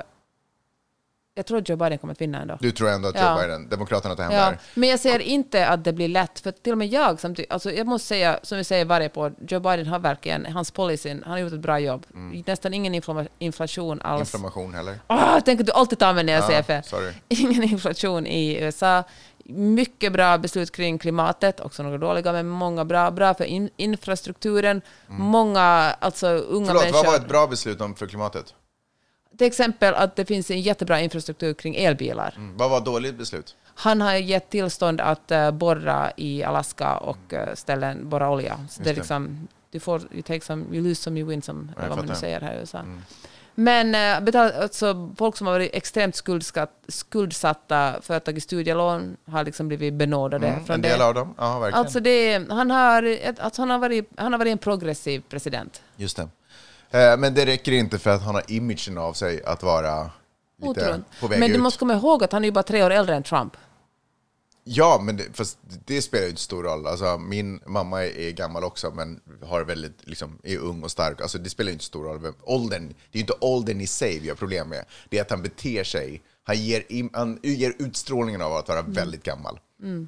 jag tror att Joe Biden kommer att vinna ändå. Du tror ändå att Joe Ja. Biden, Demokraterna tar hem Ja, det här? men jag ser inte att det blir lätt, för till och med jag, samtidigt, alltså jag måste säga, som vi säger varje på, Joe Biden har verkligen, hans policy, han har gjort ett bra jobb. Mm. Nästan ingen infla- inflation alls. Inflammation heller? Ah, tänk att du alltid tar mig när jag Ja, säger fel. sorry. [laughs] Ingen inflation i USA. Mycket bra beslut kring klimatet, också några dåliga, men många bra. Bra för in, infrastrukturen. Många, alltså unga Mm. Förlåt, människor. vad var ett bra beslut om för klimatet? Till exempel att det finns en jättebra infrastruktur kring elbilar. Mm. Vad var ett dåligt beslut? Han har gett tillstånd att uh, borra i Alaska och uh, ställen borra olja. Så det är det. liksom, du får, you take some, you lose some, you win some, jag eller vad man nu säger här i USA. Men uh, betal, alltså, folk som har varit extremt skuldsatta för att ha tagit studielån har liksom blivit benådade Mm, från en det. del av dem? Ja, verkligen. Alltså det, han, har, alltså han, har varit, han har varit en progressiv president. Just det. Eh, Men det räcker inte för att han har imagen av sig att vara lite Otroligt. på väg Men ut. du måste komma ihåg att han är ju bara tre år äldre än Trump. Ja, men det, fast det spelar ju inte stor roll. Alltså, min mamma är gammal också, men har väldigt, liksom, är ung och stark. Alltså, det spelar ju inte stor roll. Åldern, det är ju inte åldern i sig vi har problem med. Det är att han beter sig. Han ger, han ger utstrålningen av att vara väldigt gammal. Förstår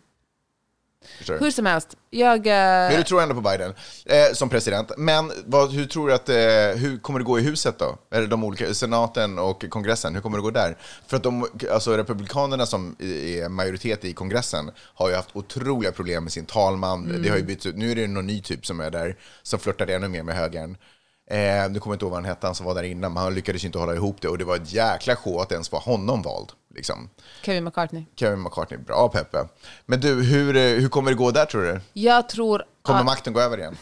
du? Hur som helst, jag... eh, Men du tror ändå på Biden eh, som president. Men vad, hur tror du att, eh, hur kommer det gå i huset då? Eller de olika, senaten och kongressen, hur kommer det gå där? För att de, alltså republikanerna som är majoritet i kongressen har ju haft otroliga problem med sin talman. Det har ju bytts ut, nu är det någon ny typ som är där, som flörtar ännu mer med högern. Eh, nu kommer jag inte ihåg vad han hette, han som var där innan, men han lyckades inte hålla ihop det och det var ett jäkla show att ens få honom vald. Liksom. Kevin McCartney. Kevin McCartney, bra Peppe. Men du, hur, eh, hur kommer det gå där tror du? Jag tror Kommer att... makten gå över igen?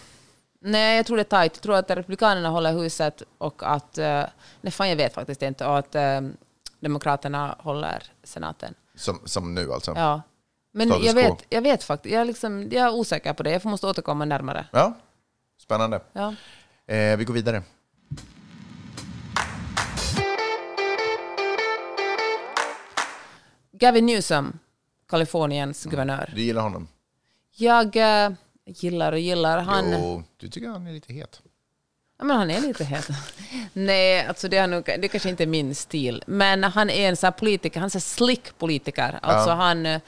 Nej, jag tror det är tajt. Jag tror att Republikanerna håller huset och att... eh, nej, fan, jag vet faktiskt inte. Och att eh, Demokraterna håller senaten. Som, som nu alltså? Ja. Men Status jag vet, jag vet faktiskt. Jag är, liksom, jag är osäker på det. Jag måste återkomma närmare. Ja, spännande. Ja. Eh, vi går vidare. Gavin Newsom, Kaliforniens guvernör. Du gillar honom? Jag eh, gillar och gillar. Han, Jo, du tycker han är lite het. Ja, men han är lite het. [laughs] Nej, alltså det, är nog, det kanske inte är min stil. Men han är en sån politiker, han är en slick politiker. Alltså han, eh,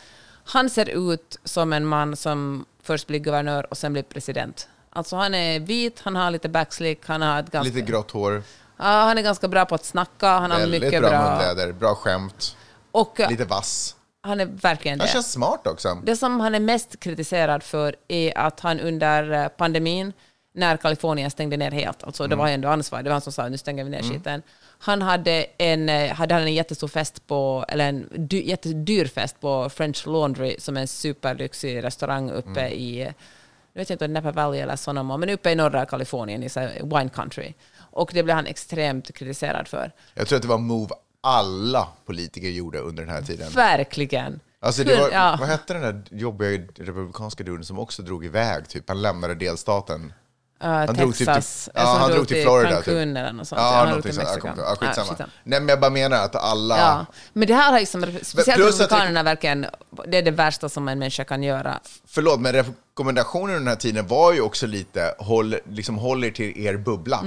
han ser ut som en man som först blir guvernör och sen blir president. Alltså han är vit, han har lite backslick, han har ett ganska... Lite grått hår, Ja, han är ganska bra på att snacka, han har väldigt mycket bra, bra... munläder, bra skämt, Och eh, lite vass. han är verkligen Han det. känns smart också. Det som han är mest kritiserad för är att han under eh, pandemin, när Kalifornien stängde ner helt, alltså Mm. det var ändå ansvar, det var han som sa nu stänger vi ner skiten. Han hade en, eh, hade han en jättestor fest på, eller en dy, jättedyr fest på French Laundry, som är en superlyxig restaurang uppe Mm. i, jag vet inte om det är Napa Valley eller Sonoma, men uppe i norra Kalifornien, i wine country. Och det blev han extremt kritiserad för. Jag tror att det var move alla politiker gjorde under den här tiden. Verkligen. Alltså det var, Ja. Vad hette den där jobbiga republikanska duden som också drog iväg? Typ? Han lämnade delstaten. Uh, Han Texas. drog typ till- Alltså, ja, han drog till Florida, typ. eller något sånt. Ja, han drog till. Jag Mexiko. ja, skitsamma. skitsamma. Nej, men jag bara menar att alla... Ja, men det här har liksom, speciellt republikanerna verkligen, det är det värsta som en människa kan göra. Förlåt, men rekommendationen under den här tiden var ju också lite håll, liksom, håll er till er bubbla.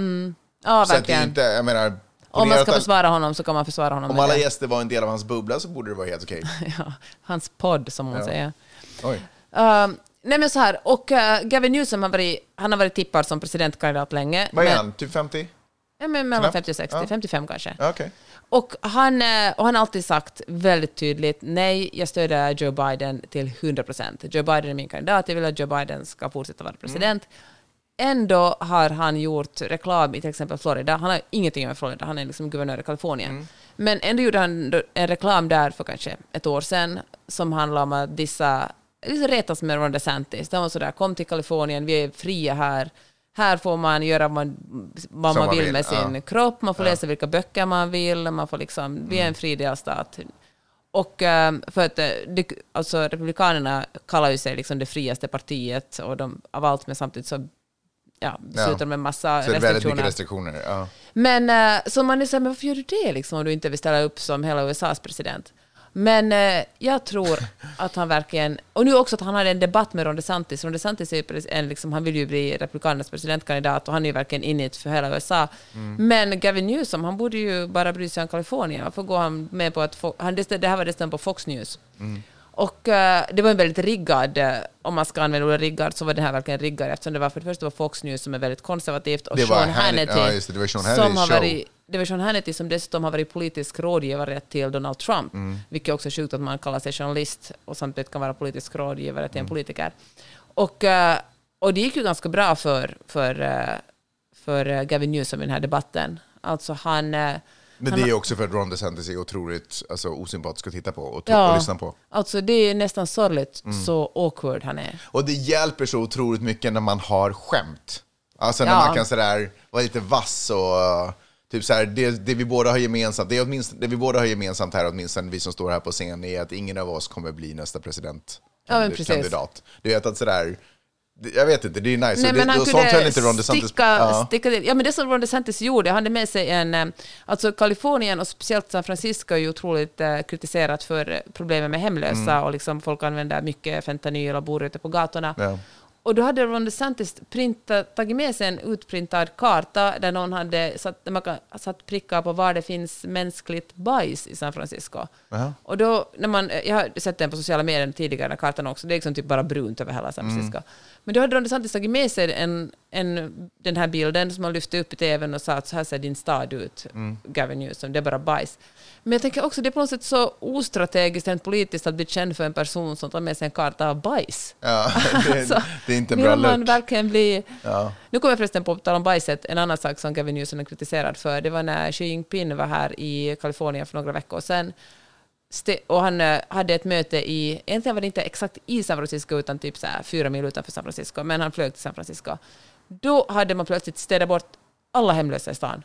Ja, Så att det är verkligen. inte, jag menar, Om man ska försvara honom så kan man försvara honom Om alla det. gäster var en del av hans bubbla så borde det vara helt okej. [laughs] Ja, hans podd, som hon säger. Oj. Uh, nej men så här, och uh, Gavin Newsom har varit, han har varit tippad som presidentkandidat länge. Vad är han? Typ 50? Ja, men mellan Knappt. 50 och 60, Ja. 55 kanske. Ja, Okej. Och han, eh, och han har alltid sagt väldigt tydligt, nej, jag stöder Joe Biden till 100 procent. Joe Biden är min kandidat, jag vill att Joe Biden ska fortsätta vara president. Ändå har han gjort reklam i till exempel Florida. Han har ingenting med Florida, han är liksom guvernör i Kalifornien. Men ändå gjorde han en reklam där för kanske ett år sedan som handlade om att dessa liksom retas med Ron DeSantis. De var sådär, kom till Kalifornien, vi är fria här. Här får man göra vad man, Som vill med sin ja. kropp, man får läsa vilka böcker man vill, man får liksom, vi är en fri delstat. Och eh, för att eh, alltså, Republikanerna kallar ju sig liksom det friaste partiet och de, av allt, men samtidigt så ja, beslutar de en massa Så det är väldigt mycket restriktioner. restriktioner. Ja. Men eh, så man är så här, men varför gör du det liksom, om du inte vill ställa upp som hela USAs president? Men eh, jag tror [laughs] att han verkligen... Och nu också att han hade en debatt med Ron DeSantis. Ron DeSantis är en, liksom, han vill ju bli Republikanernas presidentkandidat och han är ju verkligen in i det för hela USA. Men Gavin Newsom, han borde ju bara bry sig om Kalifornien. Varför går han med på att... Fo- han, det, här var dessutom på Fox News. Och eh, det var en väldigt riggad, eh, om man ska använda ordet riggad, så var den här verkligen riggad eftersom det var för det första var Fox News som är väldigt konservativt och Det Sean Hannity- ja, det, det var Sean som har varit det var Sean Hannity som dessutom har varit politisk rådgivare till Donald Trump, Mm. vilket också är sjukt att man kallar sig journalist och samtidigt kan vara politisk rådgivare till en Mm. politiker. Och, eh, och det gick ju ganska bra för, för, eh, för Gavin Newsom i den här debatten. Alltså han... Men det är också för att Ron DeSantis är otroligt alltså, osympatisk att titta på och, Ja. och lyssna på. Alltså det är nästan sorgligt Mm. så awkward han är. Och det hjälper så otroligt mycket när man har skämt. Alltså när Ja. man kan sådär vara lite vass och typ såhär, det, det vi båda har gemensamt, det, åtminstone, det vi båda har gemensamt här, åtminstone vi som står här på scen, är att ingen av oss kommer bli nästa president. Ja, men precis. kandidat. Du vet att sådär, jag vet inte, det är nice. Nej, det, men han sånt höll inte Ron DeSantis sticka, ja. sticka. Ja, men det som Ron DeSantis gjorde, han hade med sig en... eh, Alltså Kalifornien och speciellt San Francisco är ju otroligt eh, kritiserat för eh, problemen med hemlösa och liksom folk använder mycket fentanyl och bor ute på gatorna. Ja. Och då hade Ron DeSantis printat, tagit med sig en utprintad karta där någon hade satt, man kan, satt prickar på var det finns mänskligt bajs i San Francisco. Jaha. Och då, när man, jag har sett den på sociala medier tidigare, den kartan också, det är liksom typ bara brunt över hela San Mm. Men då hade Ron DeSantis tagit med sig en, en, den här bilden som man lyfte upp i tvn och sa att så här ser din stad ut, Mm. Gavin Newsom, det är bara bajs. Men jag tänker också, det är på något sätt så ostrategiskt rent politiskt att bli känd för en person som tar med sig en karta av bajs. Ja, [laughs] det, Alltså, det är inte bra Vill man verkligen bli... Ja. Nu kommer jag förresten på tal om bajset, en annan sak som Gavin Newsom är kritiserad för, det var när Xi Jinping var här i Kalifornien för några veckor sedan. Och han eh, hade ett möte i, egentligen var det inte exakt i San Francisco, utan typ så här fyra mil utanför San Francisco, men han flög till San Francisco. Då hade man plötsligt städat bort alla hemlösa i stan.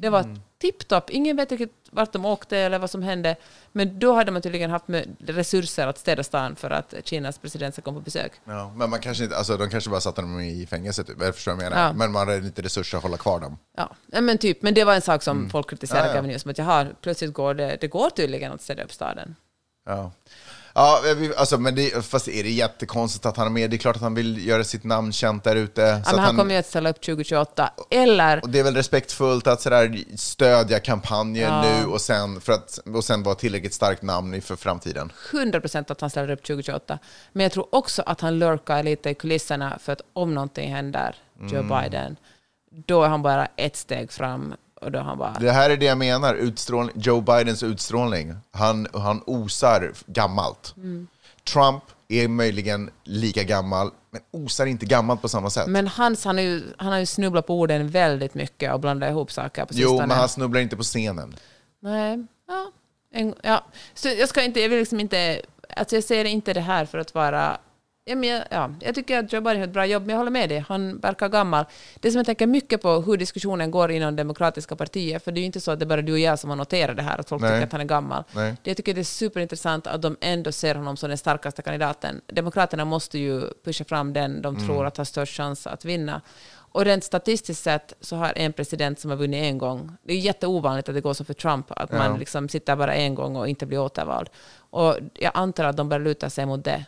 Det var tipptopp, ingen vet riktigt vart de åkte eller vad som hände, men då hade man tydligen haft resurser att städa stan för att Kinas president ska komma på besök. Ja, men man kanske inte, alltså, de kanske bara satte dem i fängelse, typ. jag förstår vad jag menar. Ja. Men man hade inte resurser att hålla kvar dem. Ja, men typ. Men det var en sak som folk kritiserade Mm. Ja, ja. Gavin Newsom, att jaha, plötsligt går det, det går tydligen att städa upp staden. Ja. Ja, vi- alltså, men det, fast är det jättekonstigt att han är med? Det är klart att han vill göra sitt namn känt där ute. Ja, men att han kommer ju att ställa upp 2028. Eller, och det är väl respektfullt att sådär stödja kampanjen Ja. nu och sen, för att, och sen vara tillräckligt starkt namn för framtiden. 100 procent att han ställer upp 2028. Men jag tror också att han lurkar lite i kulisserna för att om någonting händer Joe Mm. Biden, då är han bara ett steg fram och då han bara... Det här är det jag menar, utstrålning, Joe Bidens utstrålning. Han, han osar gammalt. Mm. Trump är möjligen lika gammal, men osar inte gammalt på samma sätt. Men hans, han, är ju, han har ju snubblat på orden väldigt mycket och blandat ihop saker på jo, sistone. men han snubblar inte på scenen. Nej, ja. En, ja. Så jag ska inte, jag vill liksom inte, alltså jag ser inte det här för att vara, ja, men jag, ja, jag tycker att Joe Biden gör ett bra jobb, men jag håller med dig, han verkar gammal. Det som jag tänker mycket på hur diskussionen går inom demokratiska partier, för det är ju inte så att det är bara du och jag som har noterat det här, att folk Nej. tycker att han är gammal. Nej. Det jag tycker det är superintressant att de ändå ser honom som den starkaste kandidaten. Demokraterna måste ju pusha fram den de tror att har störst chans att vinna. Och rent statistiskt sett så har en president som har vunnit en gång, det är jätteovanligt att det går som för Trump, att man Ja. liksom sitter bara en gång och inte blir återvald. Och jag antar att de börjar luta sig mot det.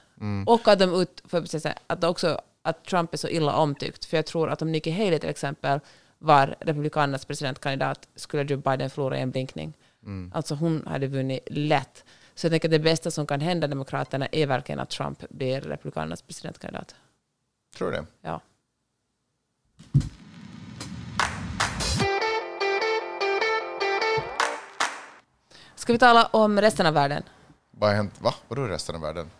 Och att de ut, för att, säga, att, också, att Trump är så illa omtyckt. För jag tror att om Nikki Haley till exempel var Republikanernas presidentkandidat skulle Joe Biden förlora i en blinkning. Alltså hon hade vunnit lätt. Så jag tänker att det bästa som kan hända Demokraterna är verkligen att Trump blir Republikanernas presidentkandidat. Tror du det? Ja. Ska vi tala om resten av världen? Vad har hänt? Va? Vadå resten av världen?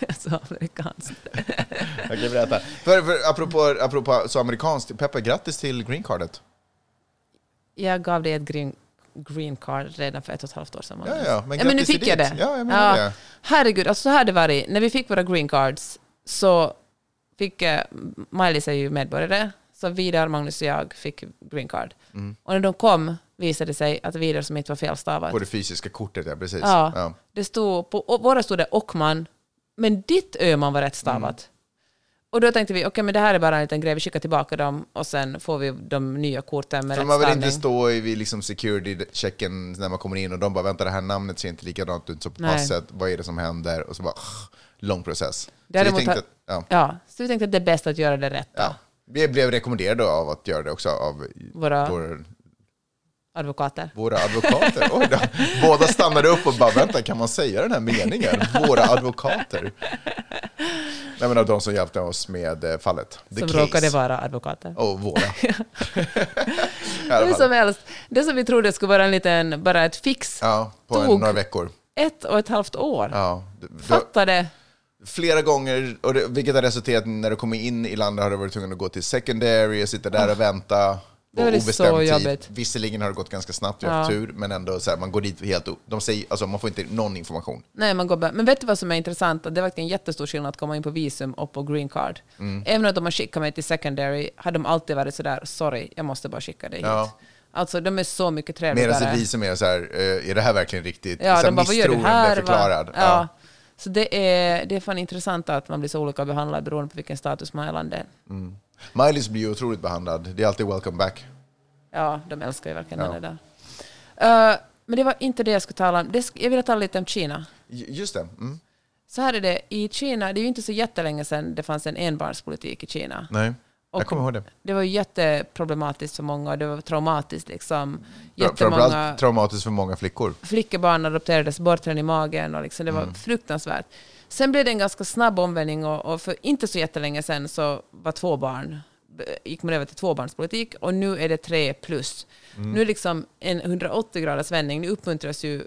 [laughs] Alltså amerikanskt. [laughs] Okej, berätta. För, för, apropå, apropå så amerikanskt, Peppa, grattis till green cardet. Jag gav dig ett green, green card redan för ett och ett halvt år sedan. Ja, ja, men ja, men nu fick jag det. Ja, jag menar det. Herregud, alltså så här det varit. När vi fick våra green cards så fick uh, Miley är ju medborgare, så Vidar, Magnus och jag fick green card. Mm. Och när de kom visade det sig att Vidar som inte var felstavat. På det fysiska kortet, ja precis. Ja. Ja. Det stod på, våra stod det Ockman, men ditt Öman var rätt stavat. Och då tänkte vi, okej men det här är bara en liten grej, vi skickar tillbaka dem och sen får vi de nya korten med För man vill inte rättstavning. stå i vid liksom security-checken när man kommer in och de bara vänta det här namnet ser inte likadant ut som på passet, vad är det som händer? Och så bara, lång process. Så vi tänkte, ja, Ja, så vi tänkte att det är bäst att göra det rätt då. ja. Vi blev rekommenderade av att göra det också av Våra vår, advokater. våra advokater. Oj då. Båda stannade upp och bara, vänta, kan man säga den här meningen? Våra advokater. Nej, men av de som hjälpte oss med eh, fallet. The som case. råkade vara advokater. Och våra. [laughs] Hur som helst, det som vi trodde skulle vara en liten, bara ett fix, Ja, på en, Tog. några veckor. ett och ett halvt år. Ja. d- då- Fattade. Flera gånger, och det, vilket har resulterat när du kommer in i landet har du varit tvungen att gå till secondary och sitta där och vänta. Det var det obestämd så tid. jobbigt. Visserligen har det gått ganska snabbt, jag har haft Ja. tur, men ändå så här, man går dit helt... De säger, alltså man får inte någon information. Nej, man går bara. Men vet du vad som är intressant? Det är verkligen jättestor skillnad att komma in på visum och på green card. Mm. Även om de har skickat mig till secondary hade de alltid varit sådär, sorry, jag måste bara skicka dig Ja. hit. Alltså de är så mycket Medan trevligare. i visum är det så här, eh, är det här verkligen riktigt? Ja, så de bara, vad gör du här? förklarad. Va? Ja. Så det är, det är fan intressant att man blir så olika behandlad beroende på vilken status man är i landet. Miley's blir ju otroligt behandlad. Det är alltid welcome back. Ja, de älskar ju verkligen Ja. henne där. Uh, men det var inte det jag skulle tala om. Det jag ville tala lite om Kina. Just det. Mm. Så här är det, i Kina, det är ju inte så jättelänge sedan det fanns en enbarnspolitik i Kina. Nej, Och- jag kommer ihåg det. Det var ju jätteproblematiskt för många det var traumatiskt. Liksom. Jättemånga Framförallt traumatiskt för många flickor. flickebarn adopterades bort redan i magen och liksom, det var Mm. fruktansvärt. Sen blev det en ganska snabb omvändning och, och för inte så jättelänge sedan så var två barn gick man över till tvåbarnspolitik och nu är det tre plus. Mm. Nu är det liksom en 180 graders vändning. Nu uppmuntras ju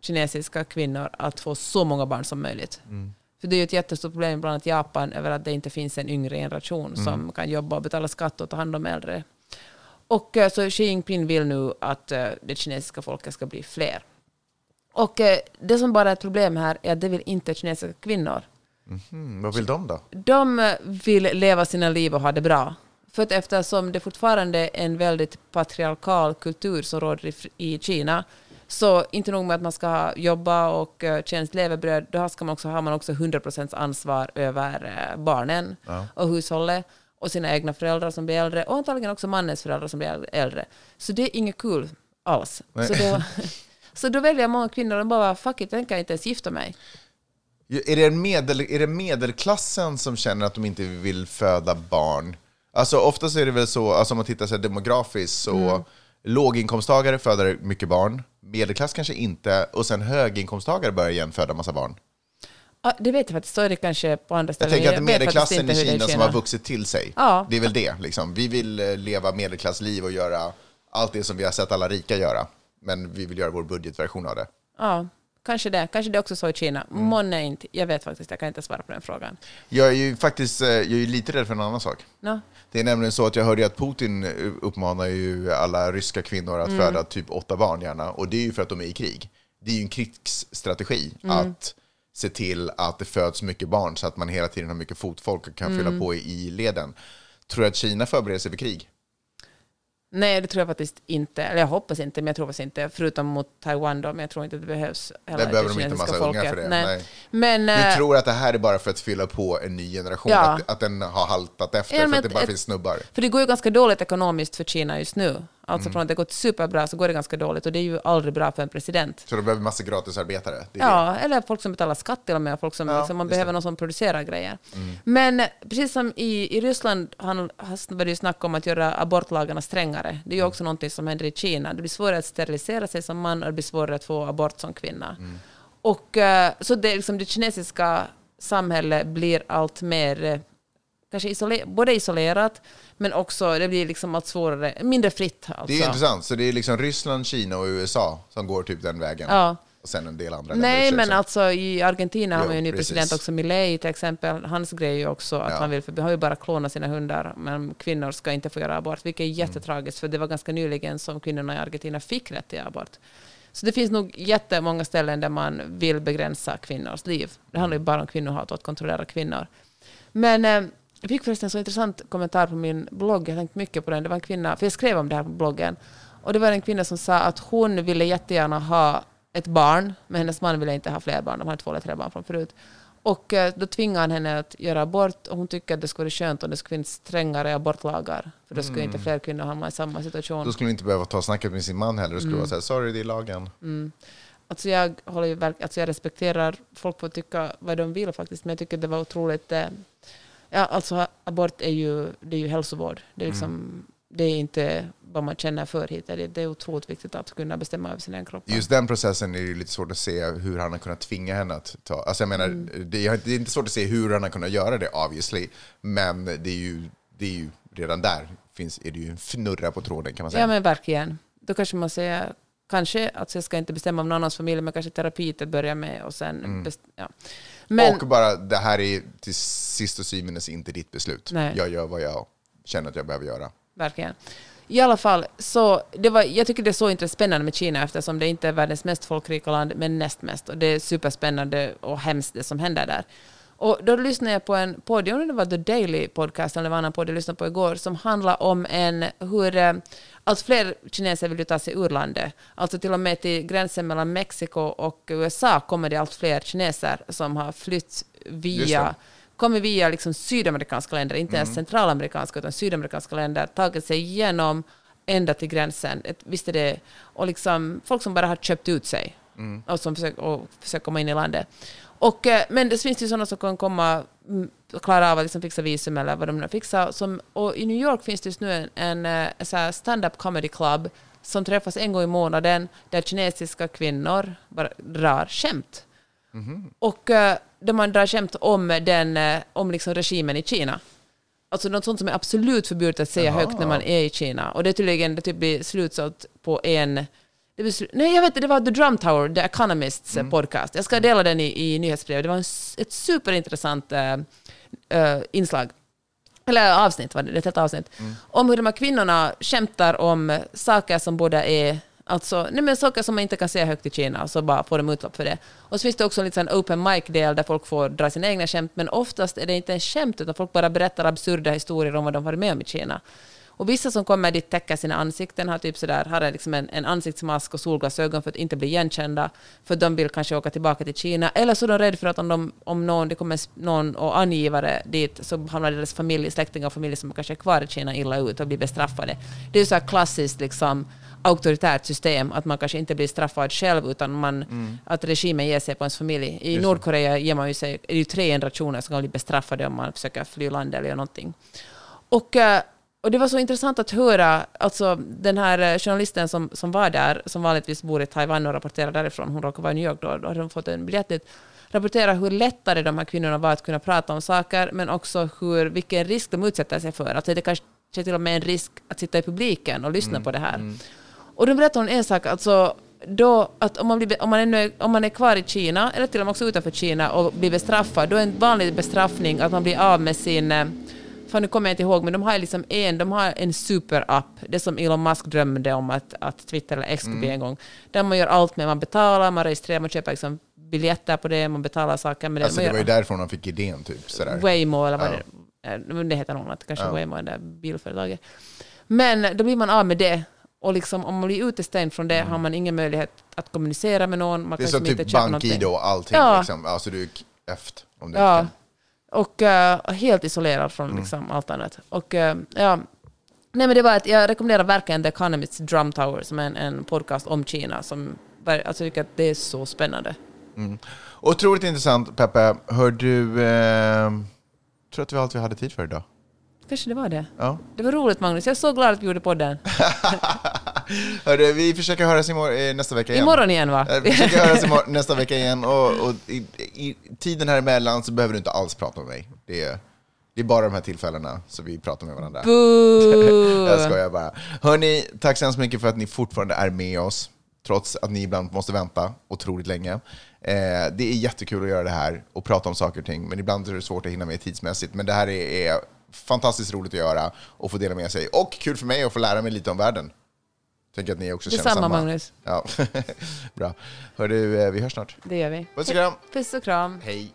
kinesiska kvinnor att få så många barn som möjligt. Mm. För det är ju ett jättestort problem bland annat Japan över att det inte finns en yngre generation Mm. som kan jobba och betala skatt och ta hand om äldre. Och eh, så Xi Jinping vill nu att eh, det kinesiska folket ska bli fler. Och eh, det som bara är ett problem här är att det vill inte kinesiska kvinnor. Mm, vad vill de då? De eh, vill leva sina liv och ha det bra. För att eftersom det fortfarande är en väldigt patriarkal kultur som råder i, i Kina, så inte nog med att man ska jobba och uh, tjäna sitt levebröd, då ska man också, har man också 100% ansvar över eh, barnen Ja. och hushållet och sina egna föräldrar som blir äldre och antagligen också mannens föräldrar som blir äldre. Så det är inget kul alls. Nej. Så då, [laughs] så då väljer många kvinnor att bara, fuck it, jag tänker inte ens gifta mig. Är det, medel, är det medelklassen som känner att de inte vill föda barn? Alltså oftast är det väl så, alltså om man tittar så demografiskt, så Mm. låginkomsttagare föder mycket barn, medelklass kanske inte, och sen höginkomsttagare börjar igen föda massa barn. Ja, det vet jag faktiskt, så är det kanske på andra Jag ställen. tänker att faktiskt medelklassen i Kina som har vuxit till sig. Ja. Det är väl det, liksom. Vi vill eh, leva medelklassliv och göra allt det som vi har sett alla rika göra. Men vi vill göra vår budgetversion av det. Ja, kanske det. Kanske det är också så i Kina. Mm. Månne inte. Jag vet faktiskt, jag kan inte svara på den frågan. Jag är ju faktiskt eh, jag är ju lite rädd för en annan sak. No. Det är nämligen så att jag hörde att Putin uppmanar ju alla ryska kvinnor att föda typ åtta barn gärna. Och det är ju för att de är i krig. Det är ju en krigsstrategi att se till att det föds mycket barn så att man hela tiden har mycket fotfolk och kan fylla på i leden. Tror du att Kina förbereder sig för krig? Nej, det tror jag faktiskt inte. Eller jag hoppas inte, men jag tror faktiskt inte. Förutom mot Taiwan då, men jag tror inte det behövs. Där behöver de inte kinesiska massa folket. för det, Nej. nej. Men, Du eh, tror att det här är bara för att fylla på en ny generation? Ja. Att, att den har haltat efter Ja, för att det bara ett- finns snubbar? för det går ju ganska dåligt ekonomiskt för Kina just nu. Alltså Mm. från att det gått superbra så går det ganska dåligt och det är ju aldrig bra för en president. Så de behöver massa gratisarbetare? Det är det. Ja, eller folk som betalar skatt till och med. Folk som, Ja, liksom, man behöver det. Mm. någon som producerar grejer. Men eh, precis som i, i Ryssland han har börjat snacka om att göra abortlagarna strängare. Det är ju Mm. också någonting som händer i Kina. Det blir svårare att sterilisera sig som man och det blir svårare att få abort som kvinna. Mm. Och, eh, så det, liksom, det kinesiska samhället blir allt mer eh, kanske isoler, både isolerat men också det blir liksom allt svårare, mindre fritt. Alltså. Det är ju intressant. Så det är liksom Ryssland, Kina och USA som går typ den vägen? Ja. Och sen en del andra Nej, men alltså i Argentina har Jo, man ju en ny precis. president också, Milei till exempel. Hans grej är ju också att Ja. han vill, för har ju bara klonat sina hundar, men kvinnor ska inte få göra abort, vilket är Mm. jättetragiskt, för det var ganska nyligen som kvinnorna i Argentina fick rätt till abort. Så det finns nog jättemånga ställen där man vill begränsa kvinnors liv. Det handlar ju bara om kvinnohat och att kontrollera kvinnor. Men eh, jag fick förresten en så intressant kommentar på min blogg, jag har tänkt mycket på den. Det var en kvinna, för jag skrev om det här på bloggen, och det var en kvinna som sa att hon ville jättegärna ha ett barn, men hennes man ville inte ha fler barn, de hade två eller tre barn från förut. Och eh, då tvingar han henne att göra abort och hon tycker att det skulle vara skönt om det skulle finnas strängare abortlagar. För då skulle inte fler kvinnor hamna i samma situation. Mm. Då skulle hon inte behöva ta snacket med sin man heller. Då skulle Mm. vara så här, sorry det är lagen. Alltså jag, håller alltså jag respekterar folk får tycka vad de vill faktiskt, men jag tycker det var otroligt... Eh, ja, alltså abort är ju, det är ju hälsovård. Det är, liksom, det är inte vad man känner för hit. Det, det är otroligt viktigt att kunna bestämma över sin egen kropp. Just den processen är ju lite svårt att se hur han har kunnat tvinga henne att ta... Alltså jag menar, Mm. det, är, det är inte svårt att se hur han har kunnat göra det obviously, men det är ju, det är ju redan där finns, är det ju en fnurra på tråden kan man säga. Ja, men verkligen. Då kanske man säger, kanske, att jag ska inte bestämma om någon annans familj, men kanske terapi till att börja med och sen... Best, ja. Men, Mm. Och bara, det här är till sist och syvende inte ditt beslut. Nej. Jag gör vad jag känner att jag behöver göra. Verkligen. I alla fall, så det var, jag tycker det är så intressant spännande med Kina eftersom det inte är världens mest folkrika land, men näst mest. Och det är superspännande och hemskt det som händer där. Och då lyssnade jag på en podd, jag det var The Daily Podcast eller vad annan podd jag lyssnade på igår, som handlar om en, hur eh, allt fler kineser vill ju ta sig ur landet. Alltså till och med till gränsen mellan Mexiko och USA kommer det allt fler kineser som har flytt via kommer via liksom sydamerikanska länder, inte ens centralamerikanska utan sydamerikanska länder, tagit sig igenom ända till gränsen. Visst är det, och liksom folk som bara har köpt ut sig och som försöker, och försöker komma in i landet. Och, eh, men det finns ju sådana som kan komma mm, klara av att liksom fixa visum eller vad de nu fixar. Som, och i New York finns det just nu en, en, eh, en här stand-up comedy club som träffas en gång i månaden där kinesiska kvinnor bara drar skämt. Och eh, där man drar skämt om, den, eh, om liksom regimen i Kina. Alltså något sånt som är absolut förbjudet att säga Jaha. högt när man är i Kina. Och det är tydligen, det typ blir slutsålt på en... Nej, jag vet det var The Drum Tower, The Economists eh, podcast. Jag ska dela den i, i nyhetsbrevet. Det var en, ett superintressant eh, inslag. Eller avsnitt var det, ett helt avsnitt. Om hur de här kvinnorna skämtar om saker som båda är Alltså, nej men saker som man inte kan säga högt i Kina, så bara får de utlopp för det. Och så finns det också en liten open mic-del där folk får dra sina egna skämt, men oftast är det inte en skämt, utan folk bara berättar absurda historier om vad de varit med om i Kina. Och vissa som kommer dit täcker sina ansikten, har typ sådär, har liksom en, en ansiktsmask och solglasögon för att inte bli igenkända, för de vill kanske åka tillbaka till Kina, eller så är de rädda för att om, de, om någon, det kommer någon och angivare dit, så hamnar deras familj, släktingar och familj som kanske är kvar i Kina illa ut och blir bestraffade. Det är ju så här klassiskt liksom, auktoritärt system, att man kanske inte blir straffad själv, utan man, att regimen ger sig på ens familj. I Just. Nordkorea ger man ju sig, är det ju tre generationer som kan bli bestraffade om man försöker fly landet eller någonting. Och, eh, och det var så intressant att höra, alltså den här eh, journalisten som, som var där, som vanligtvis bor i Taiwan och rapporterar därifrån, hon råkar vara i New York då, då hade hon fått en biljett dit, rapportera hur lättare de här kvinnorna var att kunna prata om saker, men också hur, vilken risk de utsätter sig för. Alltså det kanske till och med en risk att sitta i publiken och lyssna på det här. Och då berättade hon en sak, alltså då, att om man, blir, om, man är, om man är kvar i Kina, eller till och med också utanför Kina, och blir bestraffad, då är en vanlig bestraffning att man blir av med sin... Fan, nu kommer jag inte ihåg, men de har liksom en, de har en superapp, det som Elon Musk drömde om att, att Twitter eller X skulle bli en gång, där man gör allt med, man betalar, man registrerar, man köper liksom biljetter på det, man betalar saker med det. Alltså det var ju därifrån de fick idén typ. Sådär. Waymo eller vad Ja. det eh, det heter något annat, kanske Ja. Waymo, det där bilföretaget. Men då blir man av med det. Och liksom, om man blir utestängd från det har man ingen möjlighet att kommunicera med någon. Man Mm. Det är kan som liksom typ BankID och allting. Ja. Liksom. Alltså du är efter om du Ja. inte Och eh, helt isolerad från Mm. liksom, allt annat. Och eh, ja... Nej men det var att jag rekommenderar verkligen The Economists Drum Tower som är en, en podcast om Kina som alltså, jag tycker att det är så spännande. kan. Otroligt intressant Peppe. Hör du... Eh, tror att det var allt vi hade tid för idag. Kanske det var det. Ja. Det var roligt Magnus, jag är så glad att vi gjorde podden. [laughs] Hörru, vi försöker höras imorgon, eh, nästa vecka igen. Imorgon igen va? Eh, Vi försöker höras imorgon, [laughs] nästa vecka igen och, och i, i tiden här emellan så behöver du inte alls prata med mig. Det är, det är bara de här tillfällena så vi pratar med varandra. Boo! [laughs] Jag skojar bara. Hörni, tack så hemskt mycket för att ni fortfarande är med oss, trots att ni ibland måste vänta otroligt länge. Eh, det är jättekul att göra det här och prata om saker och ting, men ibland är det svårt att hinna med tidsmässigt. Men det här är, är fantastiskt roligt att göra och få dela med sig. Och kul för mig att få lära mig lite om världen. Tänker att ni också känner samma. Magnus, Ja, [laughs] bra. Hör du, eh, vi hörs snart. det gör vi. Puss och kram. Puss och kram. Hej.